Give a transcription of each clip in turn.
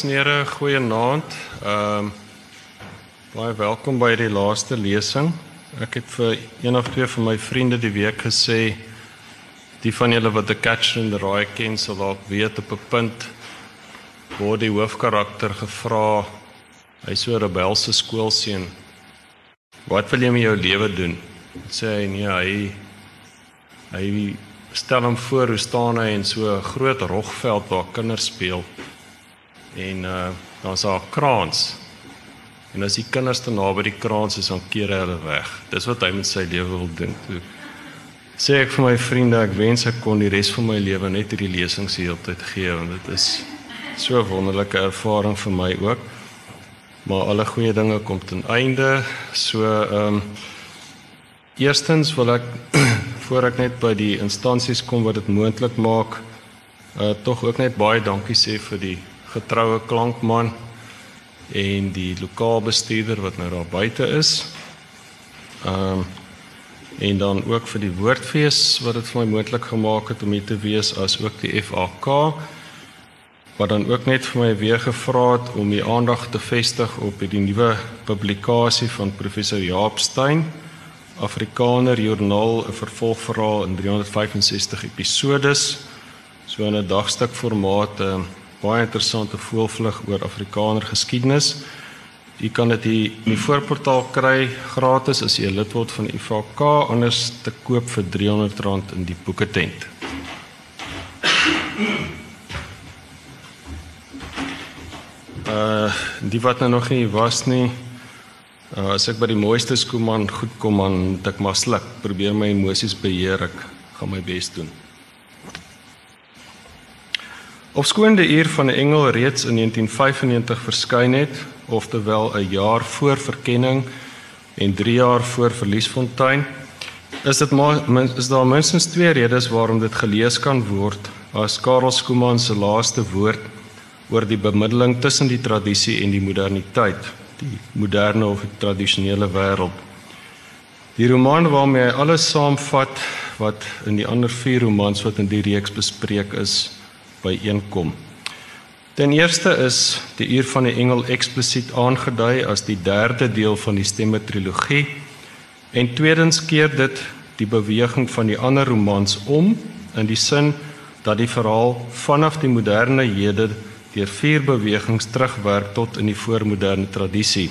Dames en here, goeienaand. Ehm um, baie welkom by die laaste lesing. Ek het vir een of twee van my vriende die week gesê die van julle wat The Catcher in the Rye ken sal dalk weet op 'n punt word die hoofkarakter gevra hy so 'n rebelse skoolseun. Wat wil jy met jou lewe doen? Sê hy nee, hy hy stel hom voor hoe staan hy in so 'n groot rogveld waar kinders speel. En uh daar's 'n kraans. En as die kinders te naby die kraans is, dan keer hy hulle weg. Dis wat hy met sy lewe wil doen. So, sê ek vir my vriende, ek wens ek kon die res van my lewe net hierdie lesings die hele tyd gee want dit is so 'n wonderlike ervaring vir my ook. Maar alle goeie dinge kom ten einde. So ehm um, eerstens wil ek voor ek net by die instansies kom wat dit moontlik maak, uh tog ook net baie dankie sê vir die getroue klankman en die lokale bestuurder wat nou daar buite is. Um en dan ook vir die woordfees wat dit vir my moontlik gemaak het om hier te wees as ook die FAK wat dan ook net vir my weer gevra het om die aandag te vestig op die nuwe publikasie van professor Jaap Steyn Afrikaner Joernaal 'n vervolgverhaal in 365 episodes so in 'n dagstuk formaat 'n uh, baie interessante voelvlug oor Afrikaner geskiedenis. Jy kan dit hier in die voorportaal kry gratis as 'n lid word van IFK anders te koop vir R300 in die boeketent. Uh die wat nou nog nie was nie Uh, as ek by die mooiste skoeman goed kom aan, moet ek maar sluk. Probeer my emosies beheer. Ek gaan my bes doen. Op skoonde uur van 'n engel reeds in 1995 verskyn het, oftewel 'n jaar voor verkenning en 3 jaar voor verliesfontein, is dit maar is daar minstens twee redes waarom dit gelees kan word as Karel Skooman se laaste woord oor die bemiddeling tussen die tradisie en die moderniteit die moderne of die tradisionele wêreld. Die roman waarmee hy alles saamvat wat in die ander vier romans wat in die reeks bespreek is, byeenkom. Ten eerste is die uur van die engel eksplisiet aangedui as die derde deel van die stemme trilogie en tweedens keer dit die beweging van die ander romans om in die sin dat die verhaal vanaf die moderne hede deur vier bewegings terugwerk tot in die voormoderne tradisie.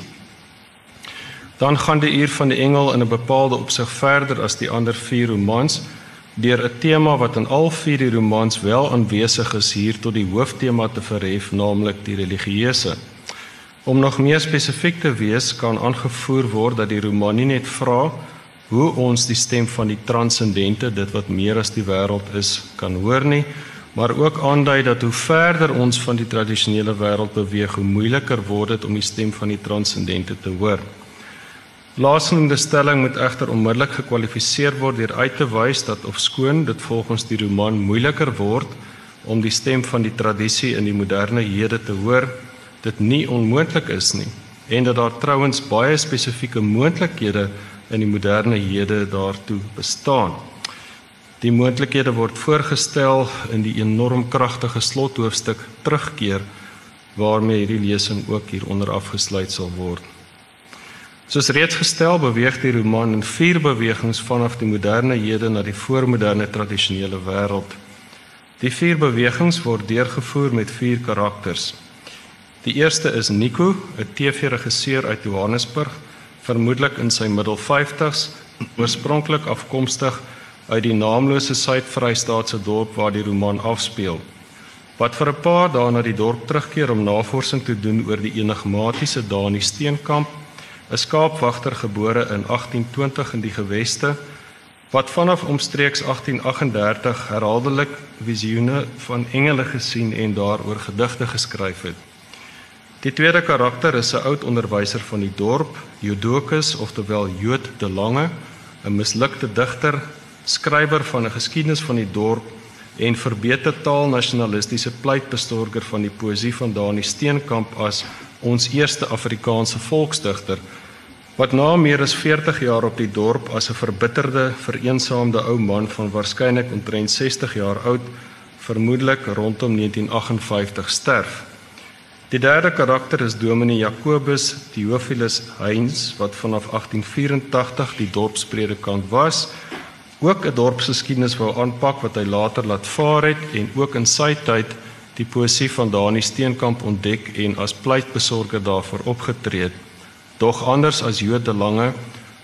Dan gaan die uur van die engel in 'n bepaalde opsig verder as die ander vier romans deur 'n tema wat in al vier die romans wel aanwesig is hier tot die hooftema te verhef, naamlik die religieuse. Om nog meer spesifiek te wees, kan aangevoer word dat die roman nie net vra hoe ons die stem van die transcendente, dit wat meer as die wêreld is, kan hoor nie, maar ook aandui dat hoe verder ons van die tradisionele wêreld beweeg, hoe moeiliker word dit om die stem van die transcendente te hoor. Laasgenoemde stelling moet egter onmiddellik gekwalifiseer word deur uit te wys dat ofskoon dit volgens die roman moeiliker word om die stem van die tradisie in die moderne hede te hoor, dit nie onmoontlik is nie en dat daar trouens baie spesifieke moontlikhede in die moderne hede daartoe bestaan. Die moontlikhede word voorgestel in die enorm kragtige slothoofstuk terugkeer waarmee hierdie lesing ook hieronder afgesluit sal word. Soos reeds gestel, beweeg die roman in vier bewegings vanaf die moderne hede na die voormoderne tradisionele wêreld. Die vier bewegings word deurgevoer met vier karakters. Die eerste is Nico, 'n TV-regisseur uit Johannesburg, vermoedelik in sy middel 50s, oorspronklik afkomstig uit die naamlose Suid-Vrystaatse dorp waar die roman afspeel. Wat vir 'n paar dae na die dorp terugkeer om navorsing te doen oor die enigmatiese Dani Steenkamp, 'n skaapwagter gebore in 1820 in die geweste wat vanaf omstreeks 1838 herhaaldelik visioene van engele gesien en daaroor gedigte geskryf het. Die tweede karakter is 'n oud onderwyser van die dorp, Jodokus, oftewel Jood de Lange, 'n mislukte digter skrywer van 'n geskiedenis van die dorp en verbeter taalnasionalistiese pleitbestorger van die poësie van Dani Steenkamp as ons eerste Afrikaanse volksdigter wat na meer as 40 jaar op die dorp as 'n verbitterde, vereensaamde ou man van waarskynlik omtrent 60 jaar oud vermoedelik rondom 1958 sterf. Die derde karakter is Dominee Jacobus Theophilus Heinz wat vanaf 1884 die dorpspredikant was. Ook 'n dorpsgeskiedenis wou aanpak wat hy later laat vaar het en ook in sy tyd die poesie van Dani Steenkamp ontdek en as pleitbesorger daarvoor opgetree het. Dog anders as Jood de Lange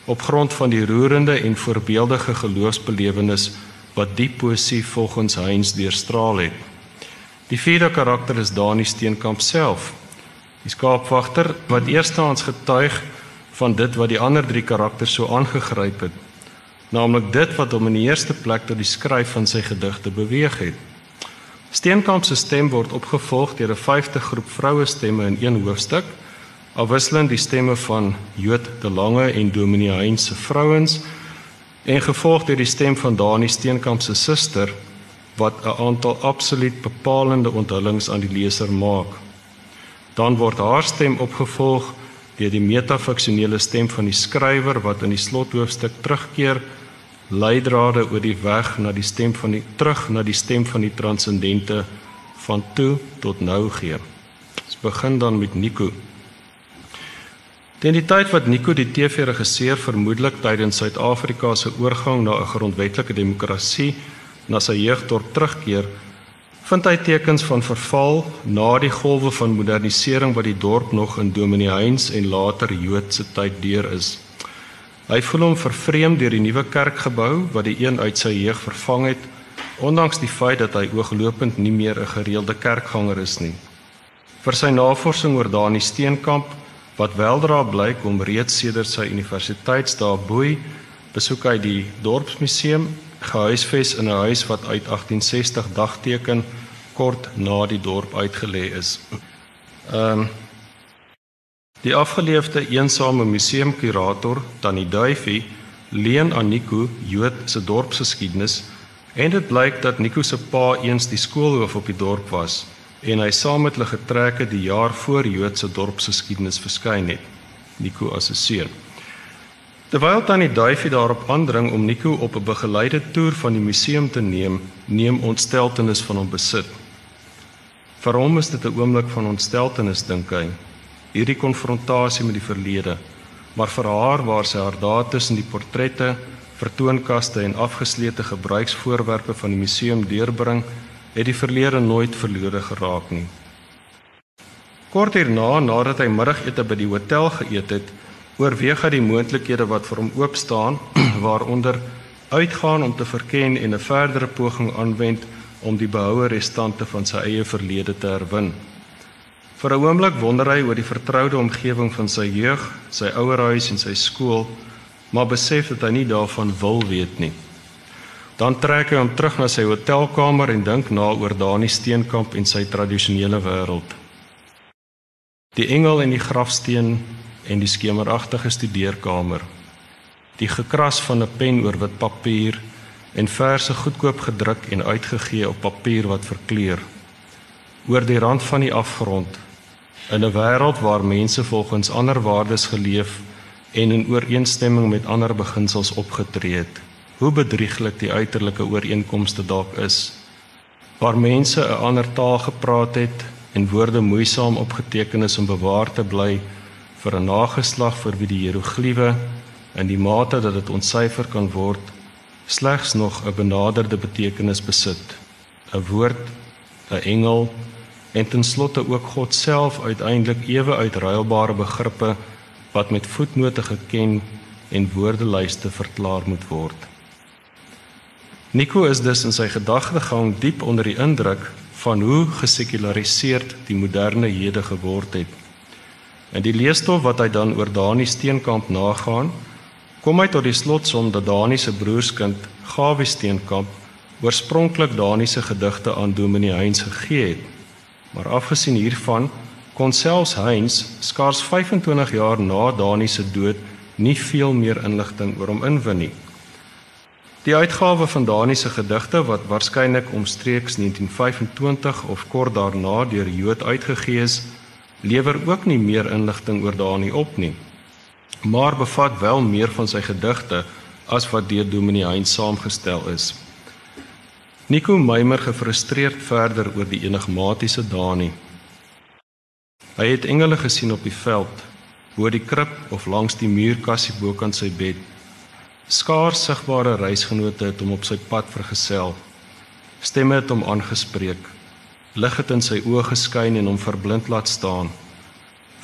op grond van die roerende en voorbeeldige geloofsbelewenis wat die poesie volgens Heinz deurstraal het. Die vierde karakter is Dani Steenkamp self. Die skaapwagter wat eerstehands getuig van dit wat die ander drie karakters so aangegryp het, naamlik dit wat hom in die eerste plek tot die skryf van sy gedigte beweeg het. Steenkamp se stem word opgevolg deur 'n vyfde groep vroue stemme in een hoofstuk, afwisselend die stemme van Jood de Lange en Dominee Heinz se vrouens en gevolg deur die stem van Dani Steenkamp se suster wat 'n aantal absoluut bepalende onthullings aan die leser maak. Dan word haar stem opgevolg deur die metafiksionele stem van die skrywer wat in die slothoofstuk terugkeer leidrade oor die weg na die stem van die terug na die stem van die transcendente van toe tot nou gee. Ons begin dan met Nico. Teen die tyd wat Nico die TV-regisseur vermoedelik tydens Suid-Afrika se oorgang na 'n grondwetlike demokrasie na sy jeugdorp terugkeer, vind hy tekens van verval na die golwe van modernisering wat die dorp nog in Dominee Heinz en later Joodse tyd deur is. Hy voel hom vervreem deur die nuwe kerkgebou wat die een uit sy jeug vervang het, ondanks die feit dat hy ooglopend nie meer 'n gereelde kerkganger is nie. Vir sy navorsing oor Dani Steenkamp, wat weldra blyk om reeds sedert sy universiteitsdae boei, besoek hy die dorpsmuseum gehuisves in 'n huis wat uit 1860 dagteken kort na die dorp uitgelê is. Ehm um, Die afgeleefde eensame museumkurator Tannie Duifie leen aan Nico Jood se dorpsgeskiedenis en dit blyk dat Nico se pa eens die skoolhoof op die dorp was en hy saam met hulle getrek het die jaar voor Jood se dorpsgeskiedenis verskyn het. Nico as 'n seun. Terwyl tannie Duifie daarop aandring om Nico op 'n begeleide toer van die museum te neem, neem ontsteltenis van hom besit. Vir hom is dit 'n oomblik van ontsteltenis dink hy. Hierdie konfrontasie met die verlede, maar vir haar waar sy haar dae tussen die portrette, vertoonkaste en afgeslete gebruiksvoorwerpe van die museum deurbring, het die verlede nooit verlore geraak nie. Kort hierna, nadat hy middagete by die hotel geëet het, oorweeg hy die moontlikhede wat vir hom oop staan waaronder uitgaan om te verken en 'n verdere poging aanwend om die behoue restante van sy eie verlede te herwin. Vir 'n oomblik wonder hy oor die vertroude omgewing van sy jeug, sy ouerhuis en sy skool, maar besef dat hy nie daarvan wil weet nie. Dan trek hy hom terug na sy hotelkamer en dink na oor Dani Steenkamp en sy tradisionele wêreld. Die engel en die grafsteen en die skemeragtige studeerkamer. Die gekras van 'n pen oor wit papier en verse goedkoop gedruk en uitgegee op papier wat verkleur. Oor die rand van die afgrond in 'n wêreld waar mense volgens ander waardes geleef en in ooreenstemming met ander beginsels opgetree het. Hoe bedrieglik die uiterlike ooreenkomste dalk is. Waar mense 'n ander taal gepraat het en woorde moeisaam opgeteken is om bewaar te bly vir 'n nageslag vir wie die hieroglife in die mate dat dit ontsyfer kan word slegs nog 'n benaderde betekenis besit 'n woord 'n engel en ten slotte ook God self uiteindelik ewe uitruilbare begrippe wat met voetnote geken en woordelyste verklaar moet word Nico is dus in sy gedagtegang diep onder die indruk van hoe gesekulariseerd die moderne hede geword het In die leesstof wat hy dan oor Dani Steenkamp nagaan, kom hy tot die slotsom dat Dani se broerskind, Gawie Steenkamp, oorspronklik Dani se gedigte aan Dominee Heinz gegee het. Maar afgesien hiervan kon selfs Heinz skaars 25 jaar na Dani se dood nie veel meer inligting oor hom inwin nie. Die uitgawe van Dani se gedigte wat waarskynlik omstreeks 1925 of kort daarna deur Jood uitgegee is, lewer ook nie meer inligting oor Dani op nie. Maar bevat wel meer van sy gedigte as wat deur Dominee Hein saamgestel is. Nico Meimer gefrustreerd verder oor die enigmatiese Dani. Hy het engele gesien op die veld, bo die krib of langs die muurkassie bo kan sy bed. Skaars sigbare reisgenote het hom op sy pad vergesel. Stemme het hom aangespreek. Lig het in sy oë geskyn en hom verblind laat staan.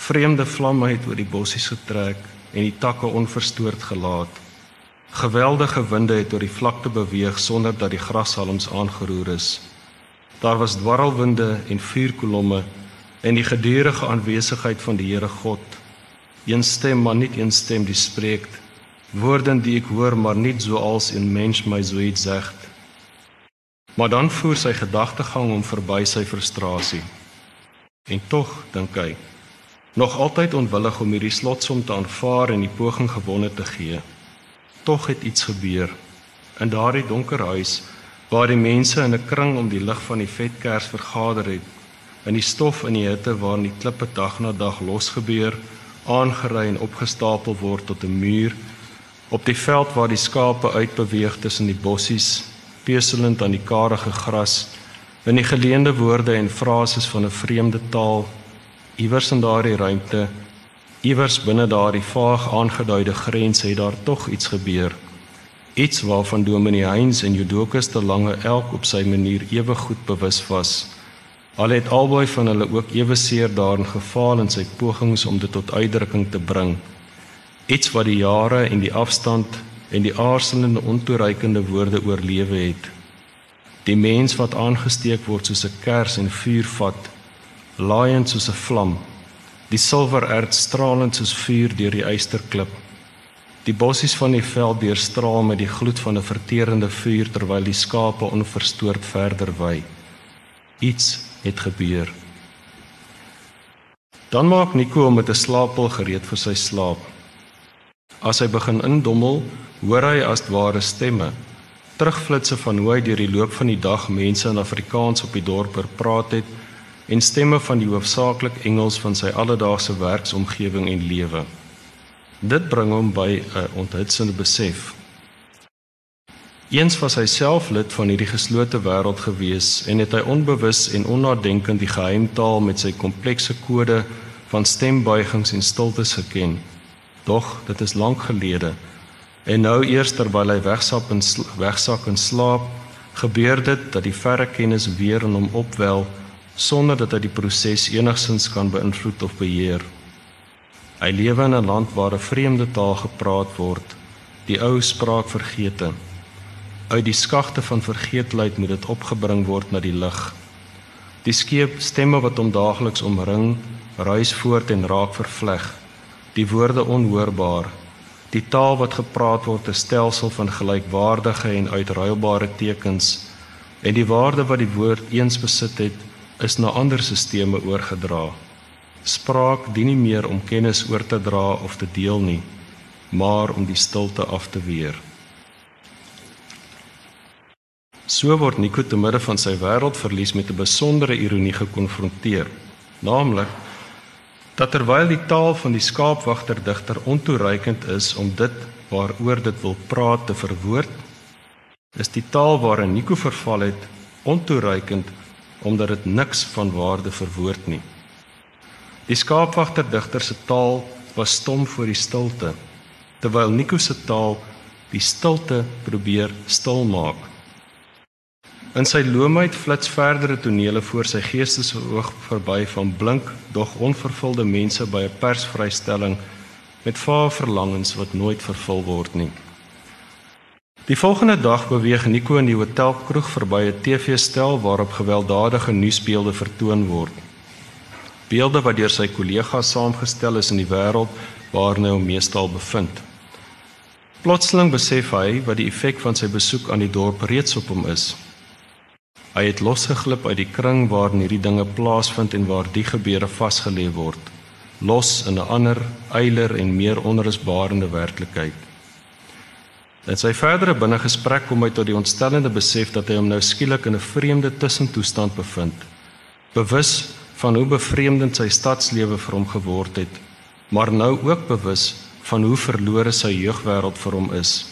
Vreemde vlamme het oor die bossies getrek en die takke onverstoord gelaat. Geweldige winde het oor die vlakte beweeg sonder dat die grashalms aangeroer is. Daar was dwarrelwinde en vuurkolomme en die gedurende aanwesigheid van die Here God. Een stem maar nie een stem die spreek woorde die ek hoor maar nie soals 'n mens my so iets sê. Maar dan voer sy gedagtegang om verby sy frustrasie. En tog dink hy nog altyd onwillig om hierdie slotsom te aanvaar en die poging gewonne te gee. Tog het iets gebeur. In daardie donker huis waar die mense in 'n kring om die lig van die vetkers vergader het, in die stof in die hitte waarin die klippe dag na dag losgebeur, aangery en opgestapel word tot 'n muur op die veld waar die skape uitbeweeg tussen die bossies, peselend aan die karige gras, in die geleende woorde en frases van 'n vreemde taal, iewers in daardie ruimte, iewers binne daardie vaag aangeduide grens het daar tog iets gebeur. Iets waarvan Dominee Heinz en Judokus te lange elk op sy manier ewe goed bewus was. Al het albei van hulle ook ewe seer daarin gefaal in sy pogings om dit tot uitdrukking te bring iets wat die jare en die afstand en die aarzelende ontoereikende woorde oorlewe het. Die mens wat aangesteek word soos 'n kers en vuur vat, laaiend soos 'n vlam. Die silwererd stralend soos vuur deur die eysterklip. Die bossies van die veld deurstraal met die gloed van 'n verterende vuur terwyl die skape onverstoord verder wy. Iets het gebeur. Dan maak Nico met 'n slaappil gereed vir sy slaap. As hy begin indommel, hoor hy as ware stemme. Terugflitsse van hoe hy deur die loop van die dag mense in Afrikaans op die dorp praat het en stemme van die hoofsaaklik Engels van sy alledaagse werksomgewing en lewe. Dit bring hom by 'n onthutsende besef. Eens was hy self lid van hierdie geslote wêreld gewees en het hy onbewus en onnadenkend die geheimtaal met sy komplekse kode van stembuigings en stiltes geken. Doch dit is lank gelede. En nou eers terwyl hy wegsap en wegsak in slaap, gebeur dit dat die verre kennis weer in hom opwel sonder dat hy die proses enigsins kan beïnvloed of beheer. Hy lewe in 'n land waar 'n vreemde taal gepraat word, die ou spraak vergete. Uit die skagte van vergeetlikheid moet dit opgebring word na die lig. Die skeep stemme wat hom daagliks omring, ruis voort en raak vervleg die woorde onhoorbaar. Die taal wat gepraat word 'n stelsel van gelykwaardige en uitruilbare tekens en die waarde wat die woord eens besit het, is na ander sisteme oorgedra. Spraak dien nie meer om kennis oor te dra of te deel nie, maar om die stilte af te weer. So word Nico te midde van sy wêreldverlies met 'n besondere ironie gekonfronteer, naamlik dat terwyl die taal van die skaapwagter digter ontoereikend is om dit waaroor dit wil praat te verwoord, is die taal waarin Nico verval het ontoereikend omdat dit niks van waarde verwoord nie. Die skaapwagter digter se taal was stom voor die stilte, terwyl Nico se taal die stilte probeer stil maak. In sy loomheid flits verdere tonele voor sy geestesoog verby van blink dog onvervulde mense by 'n persvrystelling met vae verlangens wat nooit vervul word nie. Die volgende dag beweeg Nico in die hotelkroeg verby 'n TV-stel waarop gewelddadige nuusbeelde vertoon word. Beelde wat deur sy kollegas saamgestel is in die wêreld waarin hy meestal bevind. Plotseling besef hy wat die effek van sy besoek aan die dorp reeds op hom is. Hy het losgeglip uit die kring waarin hierdie dinge plaasvind en waar die gebeure vasgelê word, los in 'n ander, eiler en meer onrusbarende werklikheid. In sy verdere binnegesprek kom hy tot die ontstellende besef dat hy hom nou skielik in 'n vreemde tussentoestand bevind. Bewus van hoe bevreemdend sy stadslewe vir hom geword het, maar nou ook bewus van hoe verlore sy jeugwêreld vir hom is.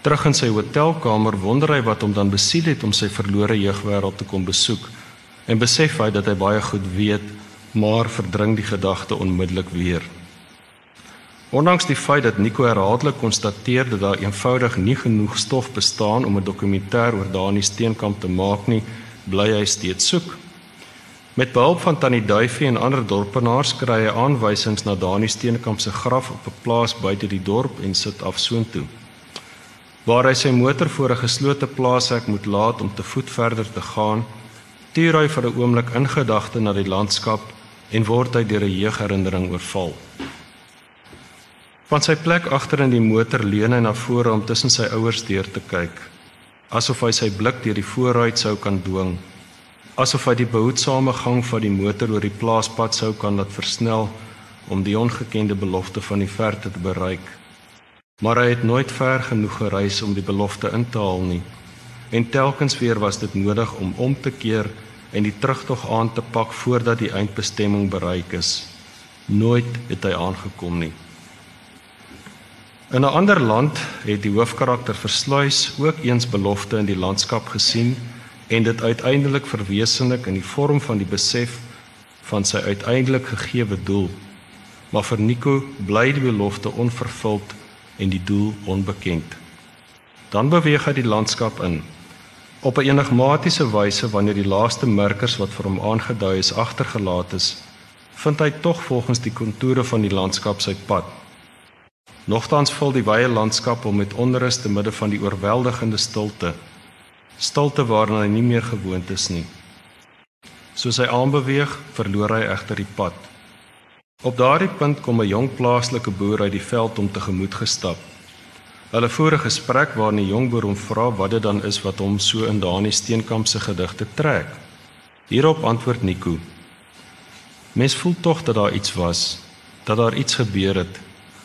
Terug in sy hotelkamer wonder hy wat hom dan besiel het om sy verlore jeugwêreld te kom besoek en besef hy dat hy baie goed weet maar verdring die gedagte onmiddellik weer. Ondanks die feit dat Nico herhaaldelik konstateer dat daar eenvoudig nie genoeg stof bestaan om 'n dokumentêr oor Dani Steenkamp te maak nie, bly hy steeds soek. Met behulp van Tannie Duifie en ander dorpenaars kry hy aanwysings na Dani Steenkamp se graf op 'n plaas buite die dorp en sit af soontoe. Waar hy sy motor voor 'n geslote plaashek moet laat om te voet verder te gaan, tuur hy vir 'n oomblik in gedagte na die landskap en word hy deur 'n jeugherinnering oorval. Van sy plek agter in die motor leun hy na vore om tussen sy ouers deur te kyk, asof hy sy blik deur die voorruit sou kan dwing, asof hy die behoedsame gang van die motor oor die plaaspad sou kan laat versnel om die ongekende belofte van die verte te bereik. Maar hy het nooit ver genoeg gereis om die belofte in te haal nie. En telkens weer was dit nodig om om te keer en die terugtog aan te pak voordat die eindbestemming bereik is. Nooit het hy aangekom nie. In 'n ander land het die hoofkarakter versluis ook eens belofte in die landskap gesien en dit uiteindelik verwesenlik in die vorm van die besef van sy uiteindelik gegeewe doel. Maar vir Nico bly die belofte onvervuld en die doel onbekend. Dan beweeg hy die landskap in op 'n enigmatiese wyse wanneer die laaste merkers wat vir hom aangedui is agtergelaat is, vind hy tog volgens die kontoure van die landskap sy pad. Nogtans vul die wye landskap hom met onrus te midde van die oorweldigende stilte, stilte waarna hy nie meer gewoond is nie. Soos hy aanbeweeg, verloor hy egter die pad. Op daardie punt kom 'n jong plaaslike boer uit die veld om tegemoet gestap. Hulle voer 'n gesprek waarin die jong boer hom vra wat dit dan is wat hom so in Dani Steenkamp se gedigte trek. Hierop antwoord Nico: Mens voel tog dat daar iets was, dat daar iets gebeur het,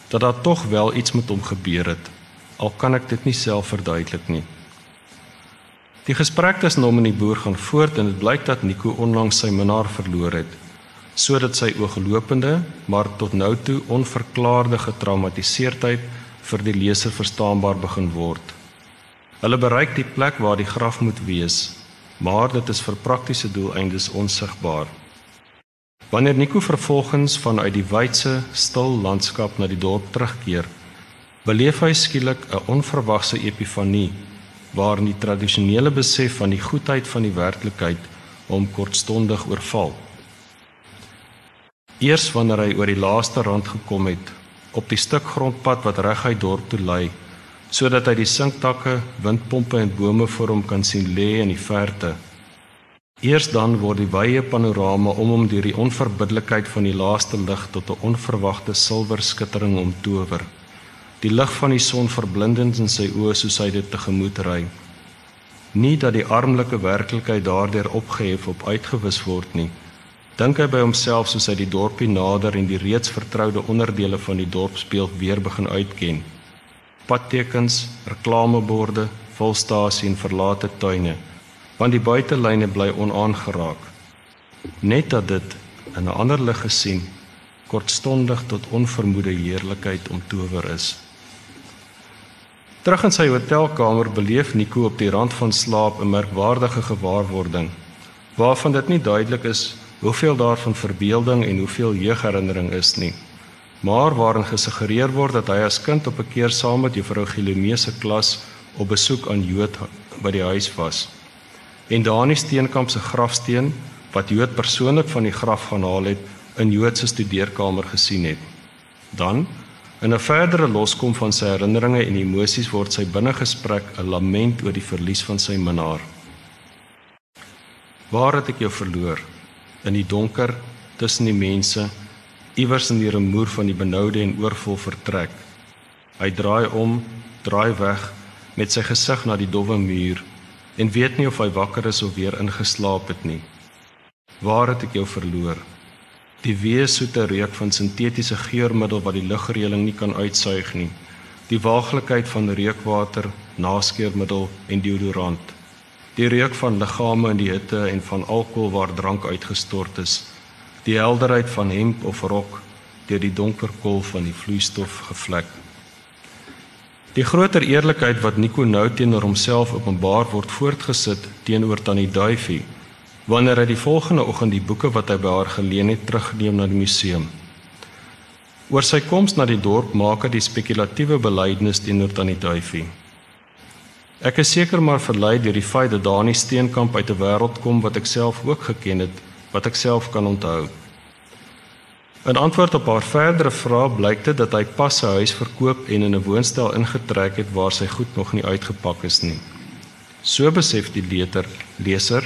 dat daar tog wel iets met hom gebeur het, al kan ek dit nie self verduidelik nie. Die gesprek tussen hom en die boer gaan voort en dit blyk dat Nico onlangs sy minnaar verloor het, sodat sy ooglopende, maar tot nou toe onverklaarde getraumatiseerdheid vir die leser verstaanbaar begin word. Hulle bereik die plek waar die graf moet wees, maar dit is vir praktiese doeleindes onsigbaar. Wanneer Nico vervolgens vanuit die wydse, stil landskap na die dorp terugkeer, beleef hy skielik 'n onverwagse epifanie waarin die tradisionele besef van die goedheid van die werklikheid hom kortstondig oorval. Eers wanneer hy oor die laaste rand gekom het, op die stuk grondpad wat reguit dorp toe lei, sodat hy die sinktakke, windpompe en bome voor hom kan sien lê in die verte. Eers dan word die wye panorama om hom deur die onverbiddelikheid van die laaste lig tot 'n onverwagte silwer skittering omtower. Die lig van die son verblindend in sy oë soos hy dit tegemoet ry. Nie dat die armlike werklikheid daardeur opgehef op uitgewis word nie dink hy by homself soos hy die dorpie nader en die reeds vertroude onderdele van die dorpsbeeld weer begin uitken. Padtekens, reklameborde, volstasie en verlate tuine, want die buitelyne bly onaangeraak. Net dat dit in 'n ander lig gesien kortstondig tot onvermoede heerlikheid omtower is. Terug in sy hotelkamer beleef Nico op die rand van slaap 'n merkwaardige gewaarwording waarvan dit nie duidelik is hoeveel daarvan verbeelding en hoeveel jeugherinnering is nie. Maar waarin gesuggereer word dat hy as kind op 'n keer saam met juffrou Gilemee se klas op besoek aan Jood by die huis was. En Dani Steenkamp se grafsteen wat Jood persoonlik van die graf gaan haal het, in Jood se studeerkamer gesien het. Dan in 'n verdere loskom van sy herinneringe en emosies word sy binnegesprek 'n lament oor die verlies van sy minnaar. Waar het ek jou verloor? In die donker tussen die mense iewers in die remoer van die benoude en oorvol vertrek. Hy draai om, draai weg met sy gesig na die dowwe muur en weet nie of hy wakker is of weer ingeslaap het nie. Waar het ek jou verloor? Die weesoete reuk van sintetiese geurmiddel wat die lugreëling nie kan uitsuig nie. Die waaglikheid van reukwater, naskeermiddel en deodorant die reuk van liggame in die hitte en van alkohol waar drank uitgestort is die helderheid van hemp of rok deur die donker kol van die vloeistof gevlek die groter eerlikheid wat Nico nou teenoor homself openbaar word voortgesit teenoor tannie Duifie wanneer hy die volgende oggend die boeke wat hy by haar geleen het terugneem na die museum. Oor sy koms na die dorp maak hy die spekulatiewe belydenis teenoor Tannie Duifie. Ek is seker maar verlei deur die feit dat Dani Steenkamp uit 'n wêreld kom wat ek self ook geken het, wat ek self kan onthou. In antwoord op haar verdere vrae blyk dit dat hy pas sy huis verkoop en in 'n woonstel ingetrek het waar sy goed nog nie uitgepak is nie. So besef die leter, leser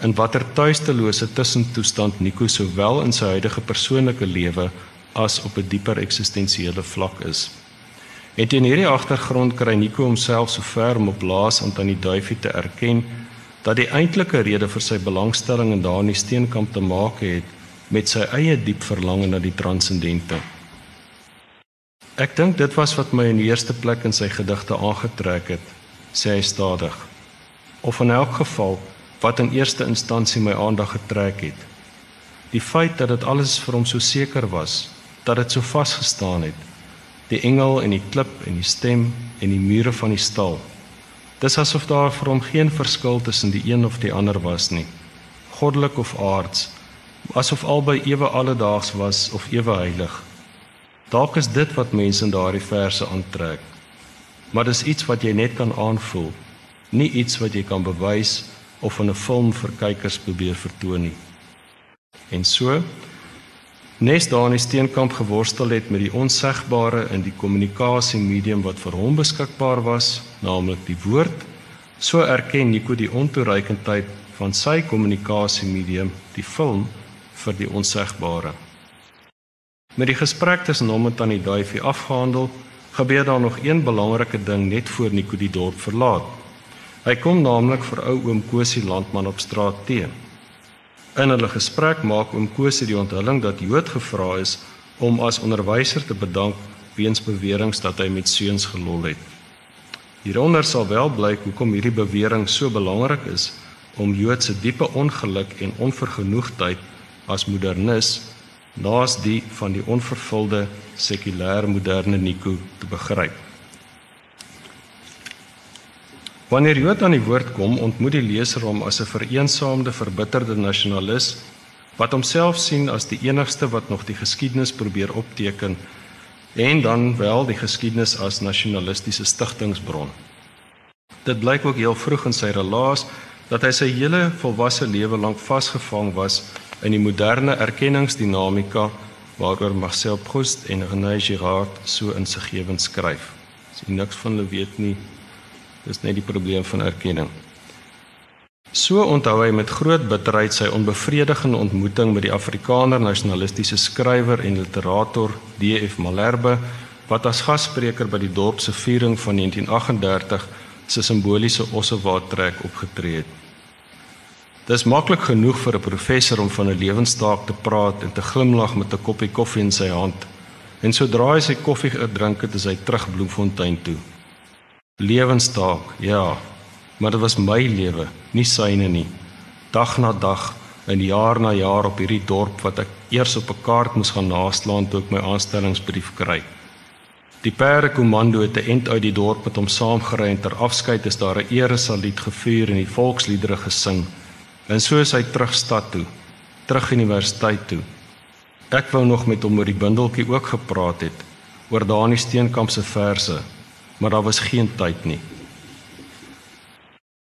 in watter tuistelose tussentoestand Nico sowel in sy huidige persoonlike lewe as op 'n dieper eksistensiële vlak is. En teen hierdie agtergrond kry Nico homself so ver om op blaas aan tannie Duifie te erken dat die eintlike rede vir sy belangstelling in Dani Steenkamp te maak het met sy eie diep verlange na die transcendente. Ek dink dit was wat my in die eerste plek in sy gedigte aangetrek het, sê hy stadig. Of in elk geval wat in eerste instansie my aandag getrek het. Die feit dat dit alles vir hom so seker was, dat dit so vasgestaan het die engel en die klip en die stem en die mure van die stal. Dis asof daar vir hom geen verskil tussen die een of die ander was nie. Goddelik of aards, asof albei ewe alledaags was of ewe heilig. Dalk is dit wat mense in daardie verse aantrek. Maar dis iets wat jy net kan aanvoel, nie iets wat jy kan bewys of in 'n film vir kykers probeer vertoon nie. En so Nes daar in die steenkamp geworstel het met die onsegbare in die kommunikasiemedium wat vir hom beskikbaar was, naamlik die woord, so erken Nico die ontoereikendheid van sy kommunikasiemedium, die film, vir die onsegbare. Met die gesprek tussen hom en Tannie Duifie afgehandel, gebeur daar nog een belangrike ding net voor Nico die dorp verlaat. Hy kom naamlik vir ou oom Kosie Landman op straat teen. In hulle gesprek maak oom Kosie die onthulling dat Jood gevra is om as onderwyser te bedank weens beweringe dat hy met seuns gelol het. Hieronder sal wel blyk hoekom hierdie bewering so belangrik is om Jood se diepe ongeluk en onvergenoegdheid as modernis naas die van die onvervulde sekulêre moderne Nico te begryp. Wanneer Jood aan die woord kom, ontmoet die leser hom as 'n vereensaamde, verbitterde nasionalis wat homself sien as die enigste wat nog die geskiedenis probeer opteken en dan wel die geskiedenis as nasionalistiese stigtingsbron. Dit blyk ook heel vroeg in sy relaas dat hy sy hele volwasse lewe lank vasgevang was in die moderne erkenningsdinamika waaroor Marcel Proust en René Girard so insiggewend skryf. As jy niks van hulle weet nie, Dis net die probleem van erkenning. So onthou hy met groot bitterheid sy onbevredigende ontmoeting met die Afrikaner nasionalistiese skrywer en literator D.F. Malherbe wat as gasspreker by die dorp se viering van 1938 se simboliese ossewaartrek opgetree het. Dis maklik genoeg vir 'n professor om van 'n lewenstaak te praat en te glimlag met 'n koppie koffie in sy hand. En sodra hy sy koffie gedrink het, is hy terug Bloemfontein toe. Lewenstaak, ja. Maar dit was my lewe, nie syne nie. Dag na dag en jaar na jaar op hierdie dorp wat ek eers op 'n kaart moes gaan naslaan toe ek my aanstellingsbrief kry. Die perdekommando het 'n ent uit die dorp met hom saamgery en ter afskeid is daar 'n eresaluut gevier en die volksliedere gesing. En so is hy terug stad toe, terug universiteit toe. Ek wou nog met hom oor die bundeltjie ook gepraat het, oor Dani Steenkamp se verse maar daar was geen tyd nie.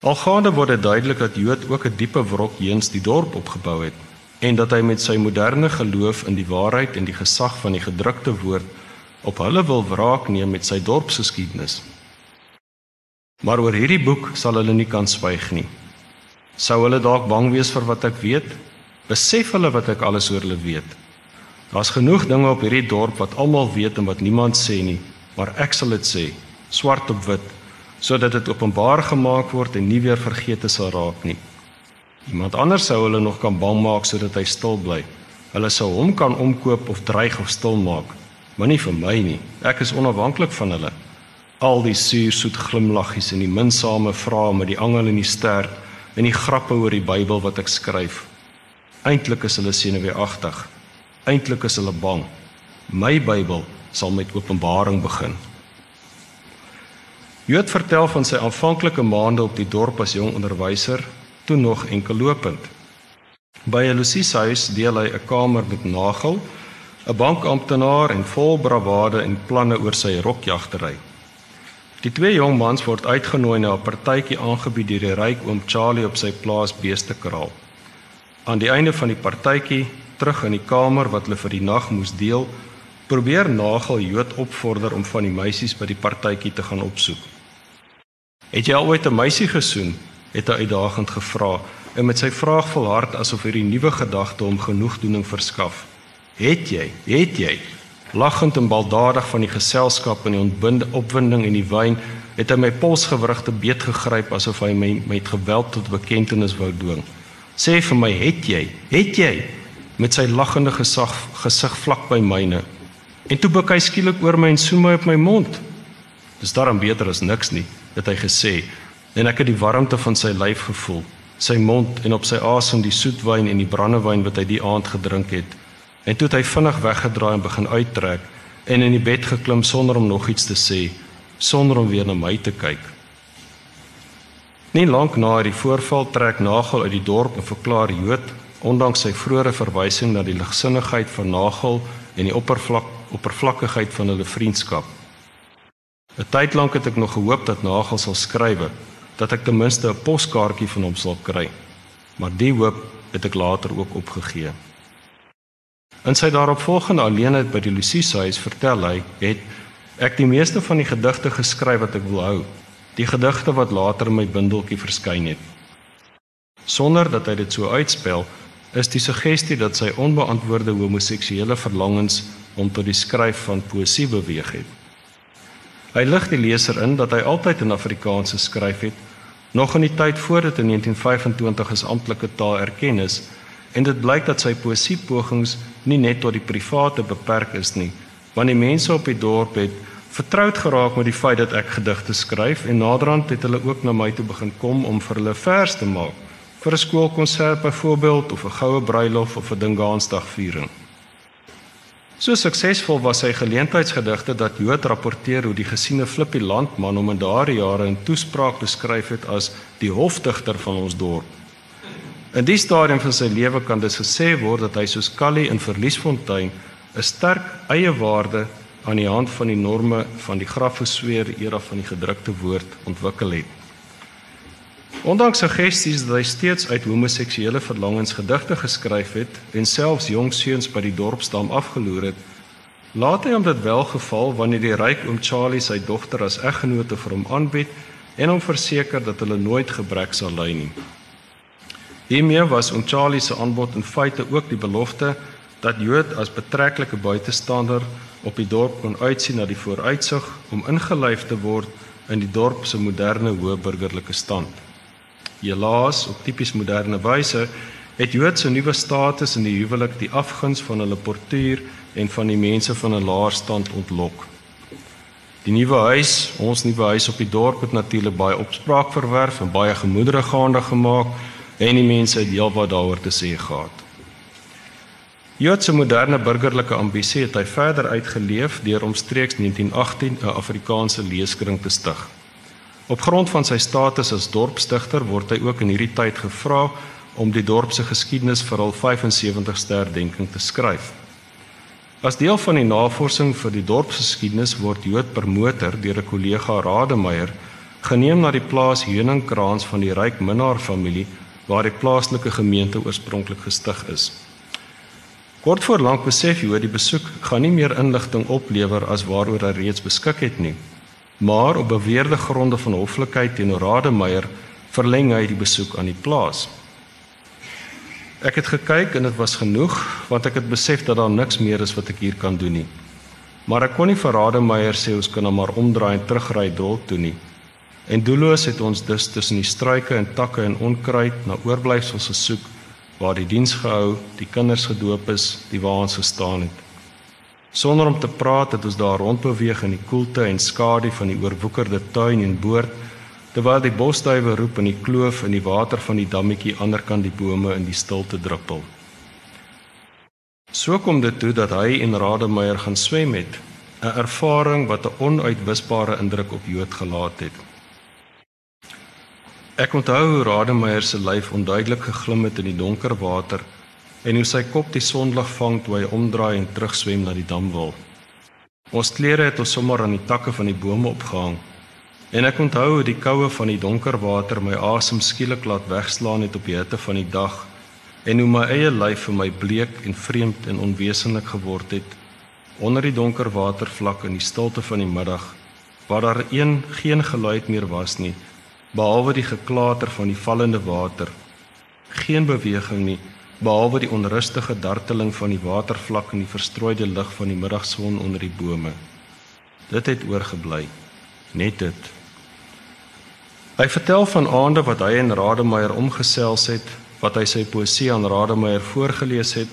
Algaande word dit duidelik dat Jood ook 'n diepe wrok heens die dorp opgebou het en dat hy met sy moderne geloof in die waarheid en die gesag van die gedrukte woord op hulle wil wraak neem met sy dorpsgeskiedenis. Maar oor hierdie boek sal hulle nie kan swyg nie. Sou hulle dalk bang wees vir wat ek weet? Besef hulle wat ek alles oor hulle weet? Daar's genoeg dinge op hierdie dorp wat almal weet en wat niemand sê nie, maar ek sal dit sê swart op wit sodat dit openbaar gemaak word en nie weer vergeete sal raak nie. Iemand anders sou hulle nog kan bang maak sodat hy stil bly. Hulle sou hom kan omkoop of dreig of stil maak, maar nie vir my nie. Ek is onafhanklik van hulle. Al die suursoet glimlaggies en die minsame vrae met die angel en die ster en die grappe oor die Bybel wat ek skryf. Eintlik is hulle senuweeagtig. Eintlik is hulle bang. My Bybel sal met Openbaring begin. Jood vertel van sy aanvanklike maande op die dorp as jong onderwyser, toe nog enkel lopend. By Lucies huis deel hy 'n kamer met Nagel, 'n bankamptenaar en vol bravade en planne oor sy rokjagtery. Die twee jong mans word uitgenooi na 'n partytjie aangebied deur die ryk oom Charlie op sy plaas Beestekraal. Aan die einde van die partytjie, terug in die kamer wat hulle vir die nag moes deel, probeer Nagel Jood opvorder om van die meisies by die partytjie te gaan opsoek. "Het jy al ooit 'n meisie gesoen?" het hy uitdagend gevra, en met sy vraag vol hart asof hierdie nuwe gedagte hom genoegdoening verskaf. "Het jy? Het jy?" Lachend en baldadig van die geselskap en die opwinding en die wyn, het hy my polsgewrigte beet gegryp asof hy my met geweld tot bekentenis wou dwing. "Sê vir my, het jy? Het jy?" met sy lagende gesag gesig vlak by myne. En toe buik hy skielik oor my en soem my op my mond. Dis daarom beter as niks nie, het hy gesê. En ek het die warmte van sy lyf gevoel, sy mond en op sy asem die soetwyn en die brandewyn wat hy die aand gedrink het. En toe het hy vinnig weggedraai en begin uittrek en in die bed geklim sonder om nog iets te sê, sonder om weer na my te kyk. Nie lank na die voorval trek Nagel uit die dorp en verklaar Jood, ondanks sy vroeëre verwysing na die ligsinnigheid van Nagel en die oppervlak oppervlakkigheid van hulle vriendskap. 'n Tyd lank het ek nog gehoop dat Nagel sal skrywe, dat ek ten minste 'n poskaartjie van hom sal kry. Maar die hoop het ek later ook opgegee. In sy daaropvolgende alleenheid by die Luciese huis vertel hy, het ek die meeste van die gedigte geskryf wat ek wil hou, die gedigte wat later in my bundeltjie verskyn het. Sonder dat hy dit so uitspel, is die suggestie dat sy onbeantwoorde homoseksuele verlangens om tot die skryf van poësie beweeg het. Hy lig die leser in dat hy altyd in Afrikaans geskryf het, nog in die tyd voor dit in 1925 as amptelike taal erken is, en dit blyk dat sy poësiepogings nie net tot die private beperk is nie, want die mense op die dorp het vertroud geraak met die feit dat ek gedigte skryf en naderhand het hulle ook na my toe begin kom om vir hulle vers te maak vir 'n skoolkonsert byvoorbeeld of 'n goue bruilof of 'n dingansdagviering. So suksesvol was sy geleentheidsgedigte dat Jood rapporteer hoe die gesiene Flippie Landman hom in daardie jare in toespraak beskryf het as die hofdigter van ons dorp. In die stadium van sy lewe kan dit gesê word dat hy soos Callie in Verliesfontein 'n sterk eie waarde aan die hand van die norme van die grafgesweer era van die gedrukte woord ontwikkel het. Ondanks suggesties dat hy steeds uit homoseksuele verlangens gedigte geskryf het en selfs jong seuns by die dorpsdam afgeloer het, laat hy hom dit wel geval wanneer die ryk oom Charlie sy dogter as eggenote vir hom aanbied en hom verseker dat hulle nooit gebrek sal ly nie. Hiermee was oom Charlie se aanbod in feite ook die belofte dat Jood as betreklike buitestander op die dorp kon uitsien na die vooruitsig om ingelyf te word in die dorp se moderne hoë burgerlike stand. Helaas, op tipies moderne wyse, het Joodse nuwe status in die huwelik die afguns van hulle portuur en van die mense van 'n laer stand ontlok. Die nuwe huis, ons nuwe huis op die dorp het natuurlik baie opspraak verwerf en baie gemoedere gaande gemaak en die mense het heelwat daaroor te sê gehad. Joodse moderne burgerlike ambisie het hy verder uitgeleef deur omstreeks 1918 'n Afrikaanse leeskring te stig. Op grond van sy status as dorpstigter word hy ook in hierdie tyd gevra om die dorp se geskiedenis vir al 75ste herdenking te skryf. As deel van die navorsing vir die dorpsgeskiedenis word Jood per motor deur 'n kollega Rademeier geneem na die plaas Heuningkraans van die ryk Minnar familie waar die plaaslike gemeente oorspronklik gestig is. Kort voor lank besef Jood die besoek gaan nie meer inligting oplewer as waaroor hy reeds beskik het nie maar op beweerde gronde van hoflikheid teenoor Rademeier verleng hy die besoek aan die plaas. Ek het gekyk en dit was genoeg want ek het besef dat daar niks meer is wat ek hier kan doen nie. Maar ek kon nie vir Rademeier sê ons kan hom maar omdraai en terugry dorp toe nie. En doelloos het ons dus tussen die struike en takke en onkruid na oorblyfsels gesoek waar die diens gehou, die kinders gedoop is, die waans gestaan het. Sonder om te praat het ons daar rondbeweeg in die koelte en skadu van die oorwoekerde tuin en boord terwyl die bosduwe roep in die kloof en die water van die dammetjie aanderkant die bome in die stilte druppel. So kom dit toe dat hy en Rademeier gaan swem het, 'n ervaring wat 'n onuitwisbare indruk op Jood gelaat het. Ek onthou hoe Rademeier se lyf onduidelik geglim het in die donker water en hoe sy kop die sonlig vang toe hy omdraai en terugswem na die damwal. Ons klere het ons sommer aan die takke van die bome opgehang. En ek onthou hoe die koue van die donker water my asem skielik laat wegslaan het op die hitte van die dag en hoe my eie lyf vir my bleek en vreemd en onwesenlik geword het onder die donker watervlak in die stilte van die middag waar daar een geen geluid meer was nie behalwe die geklater van die vallende water geen beweging nie behalwe die onrustige darteling van die watervlak in die verstrooide lig van die middagson onder die bome. Dit het oorgebly. Net dit. Hy vertel van aande wat hy en Rademeier omgesels het wat hy sy poesie aan Rademeier voorgeles het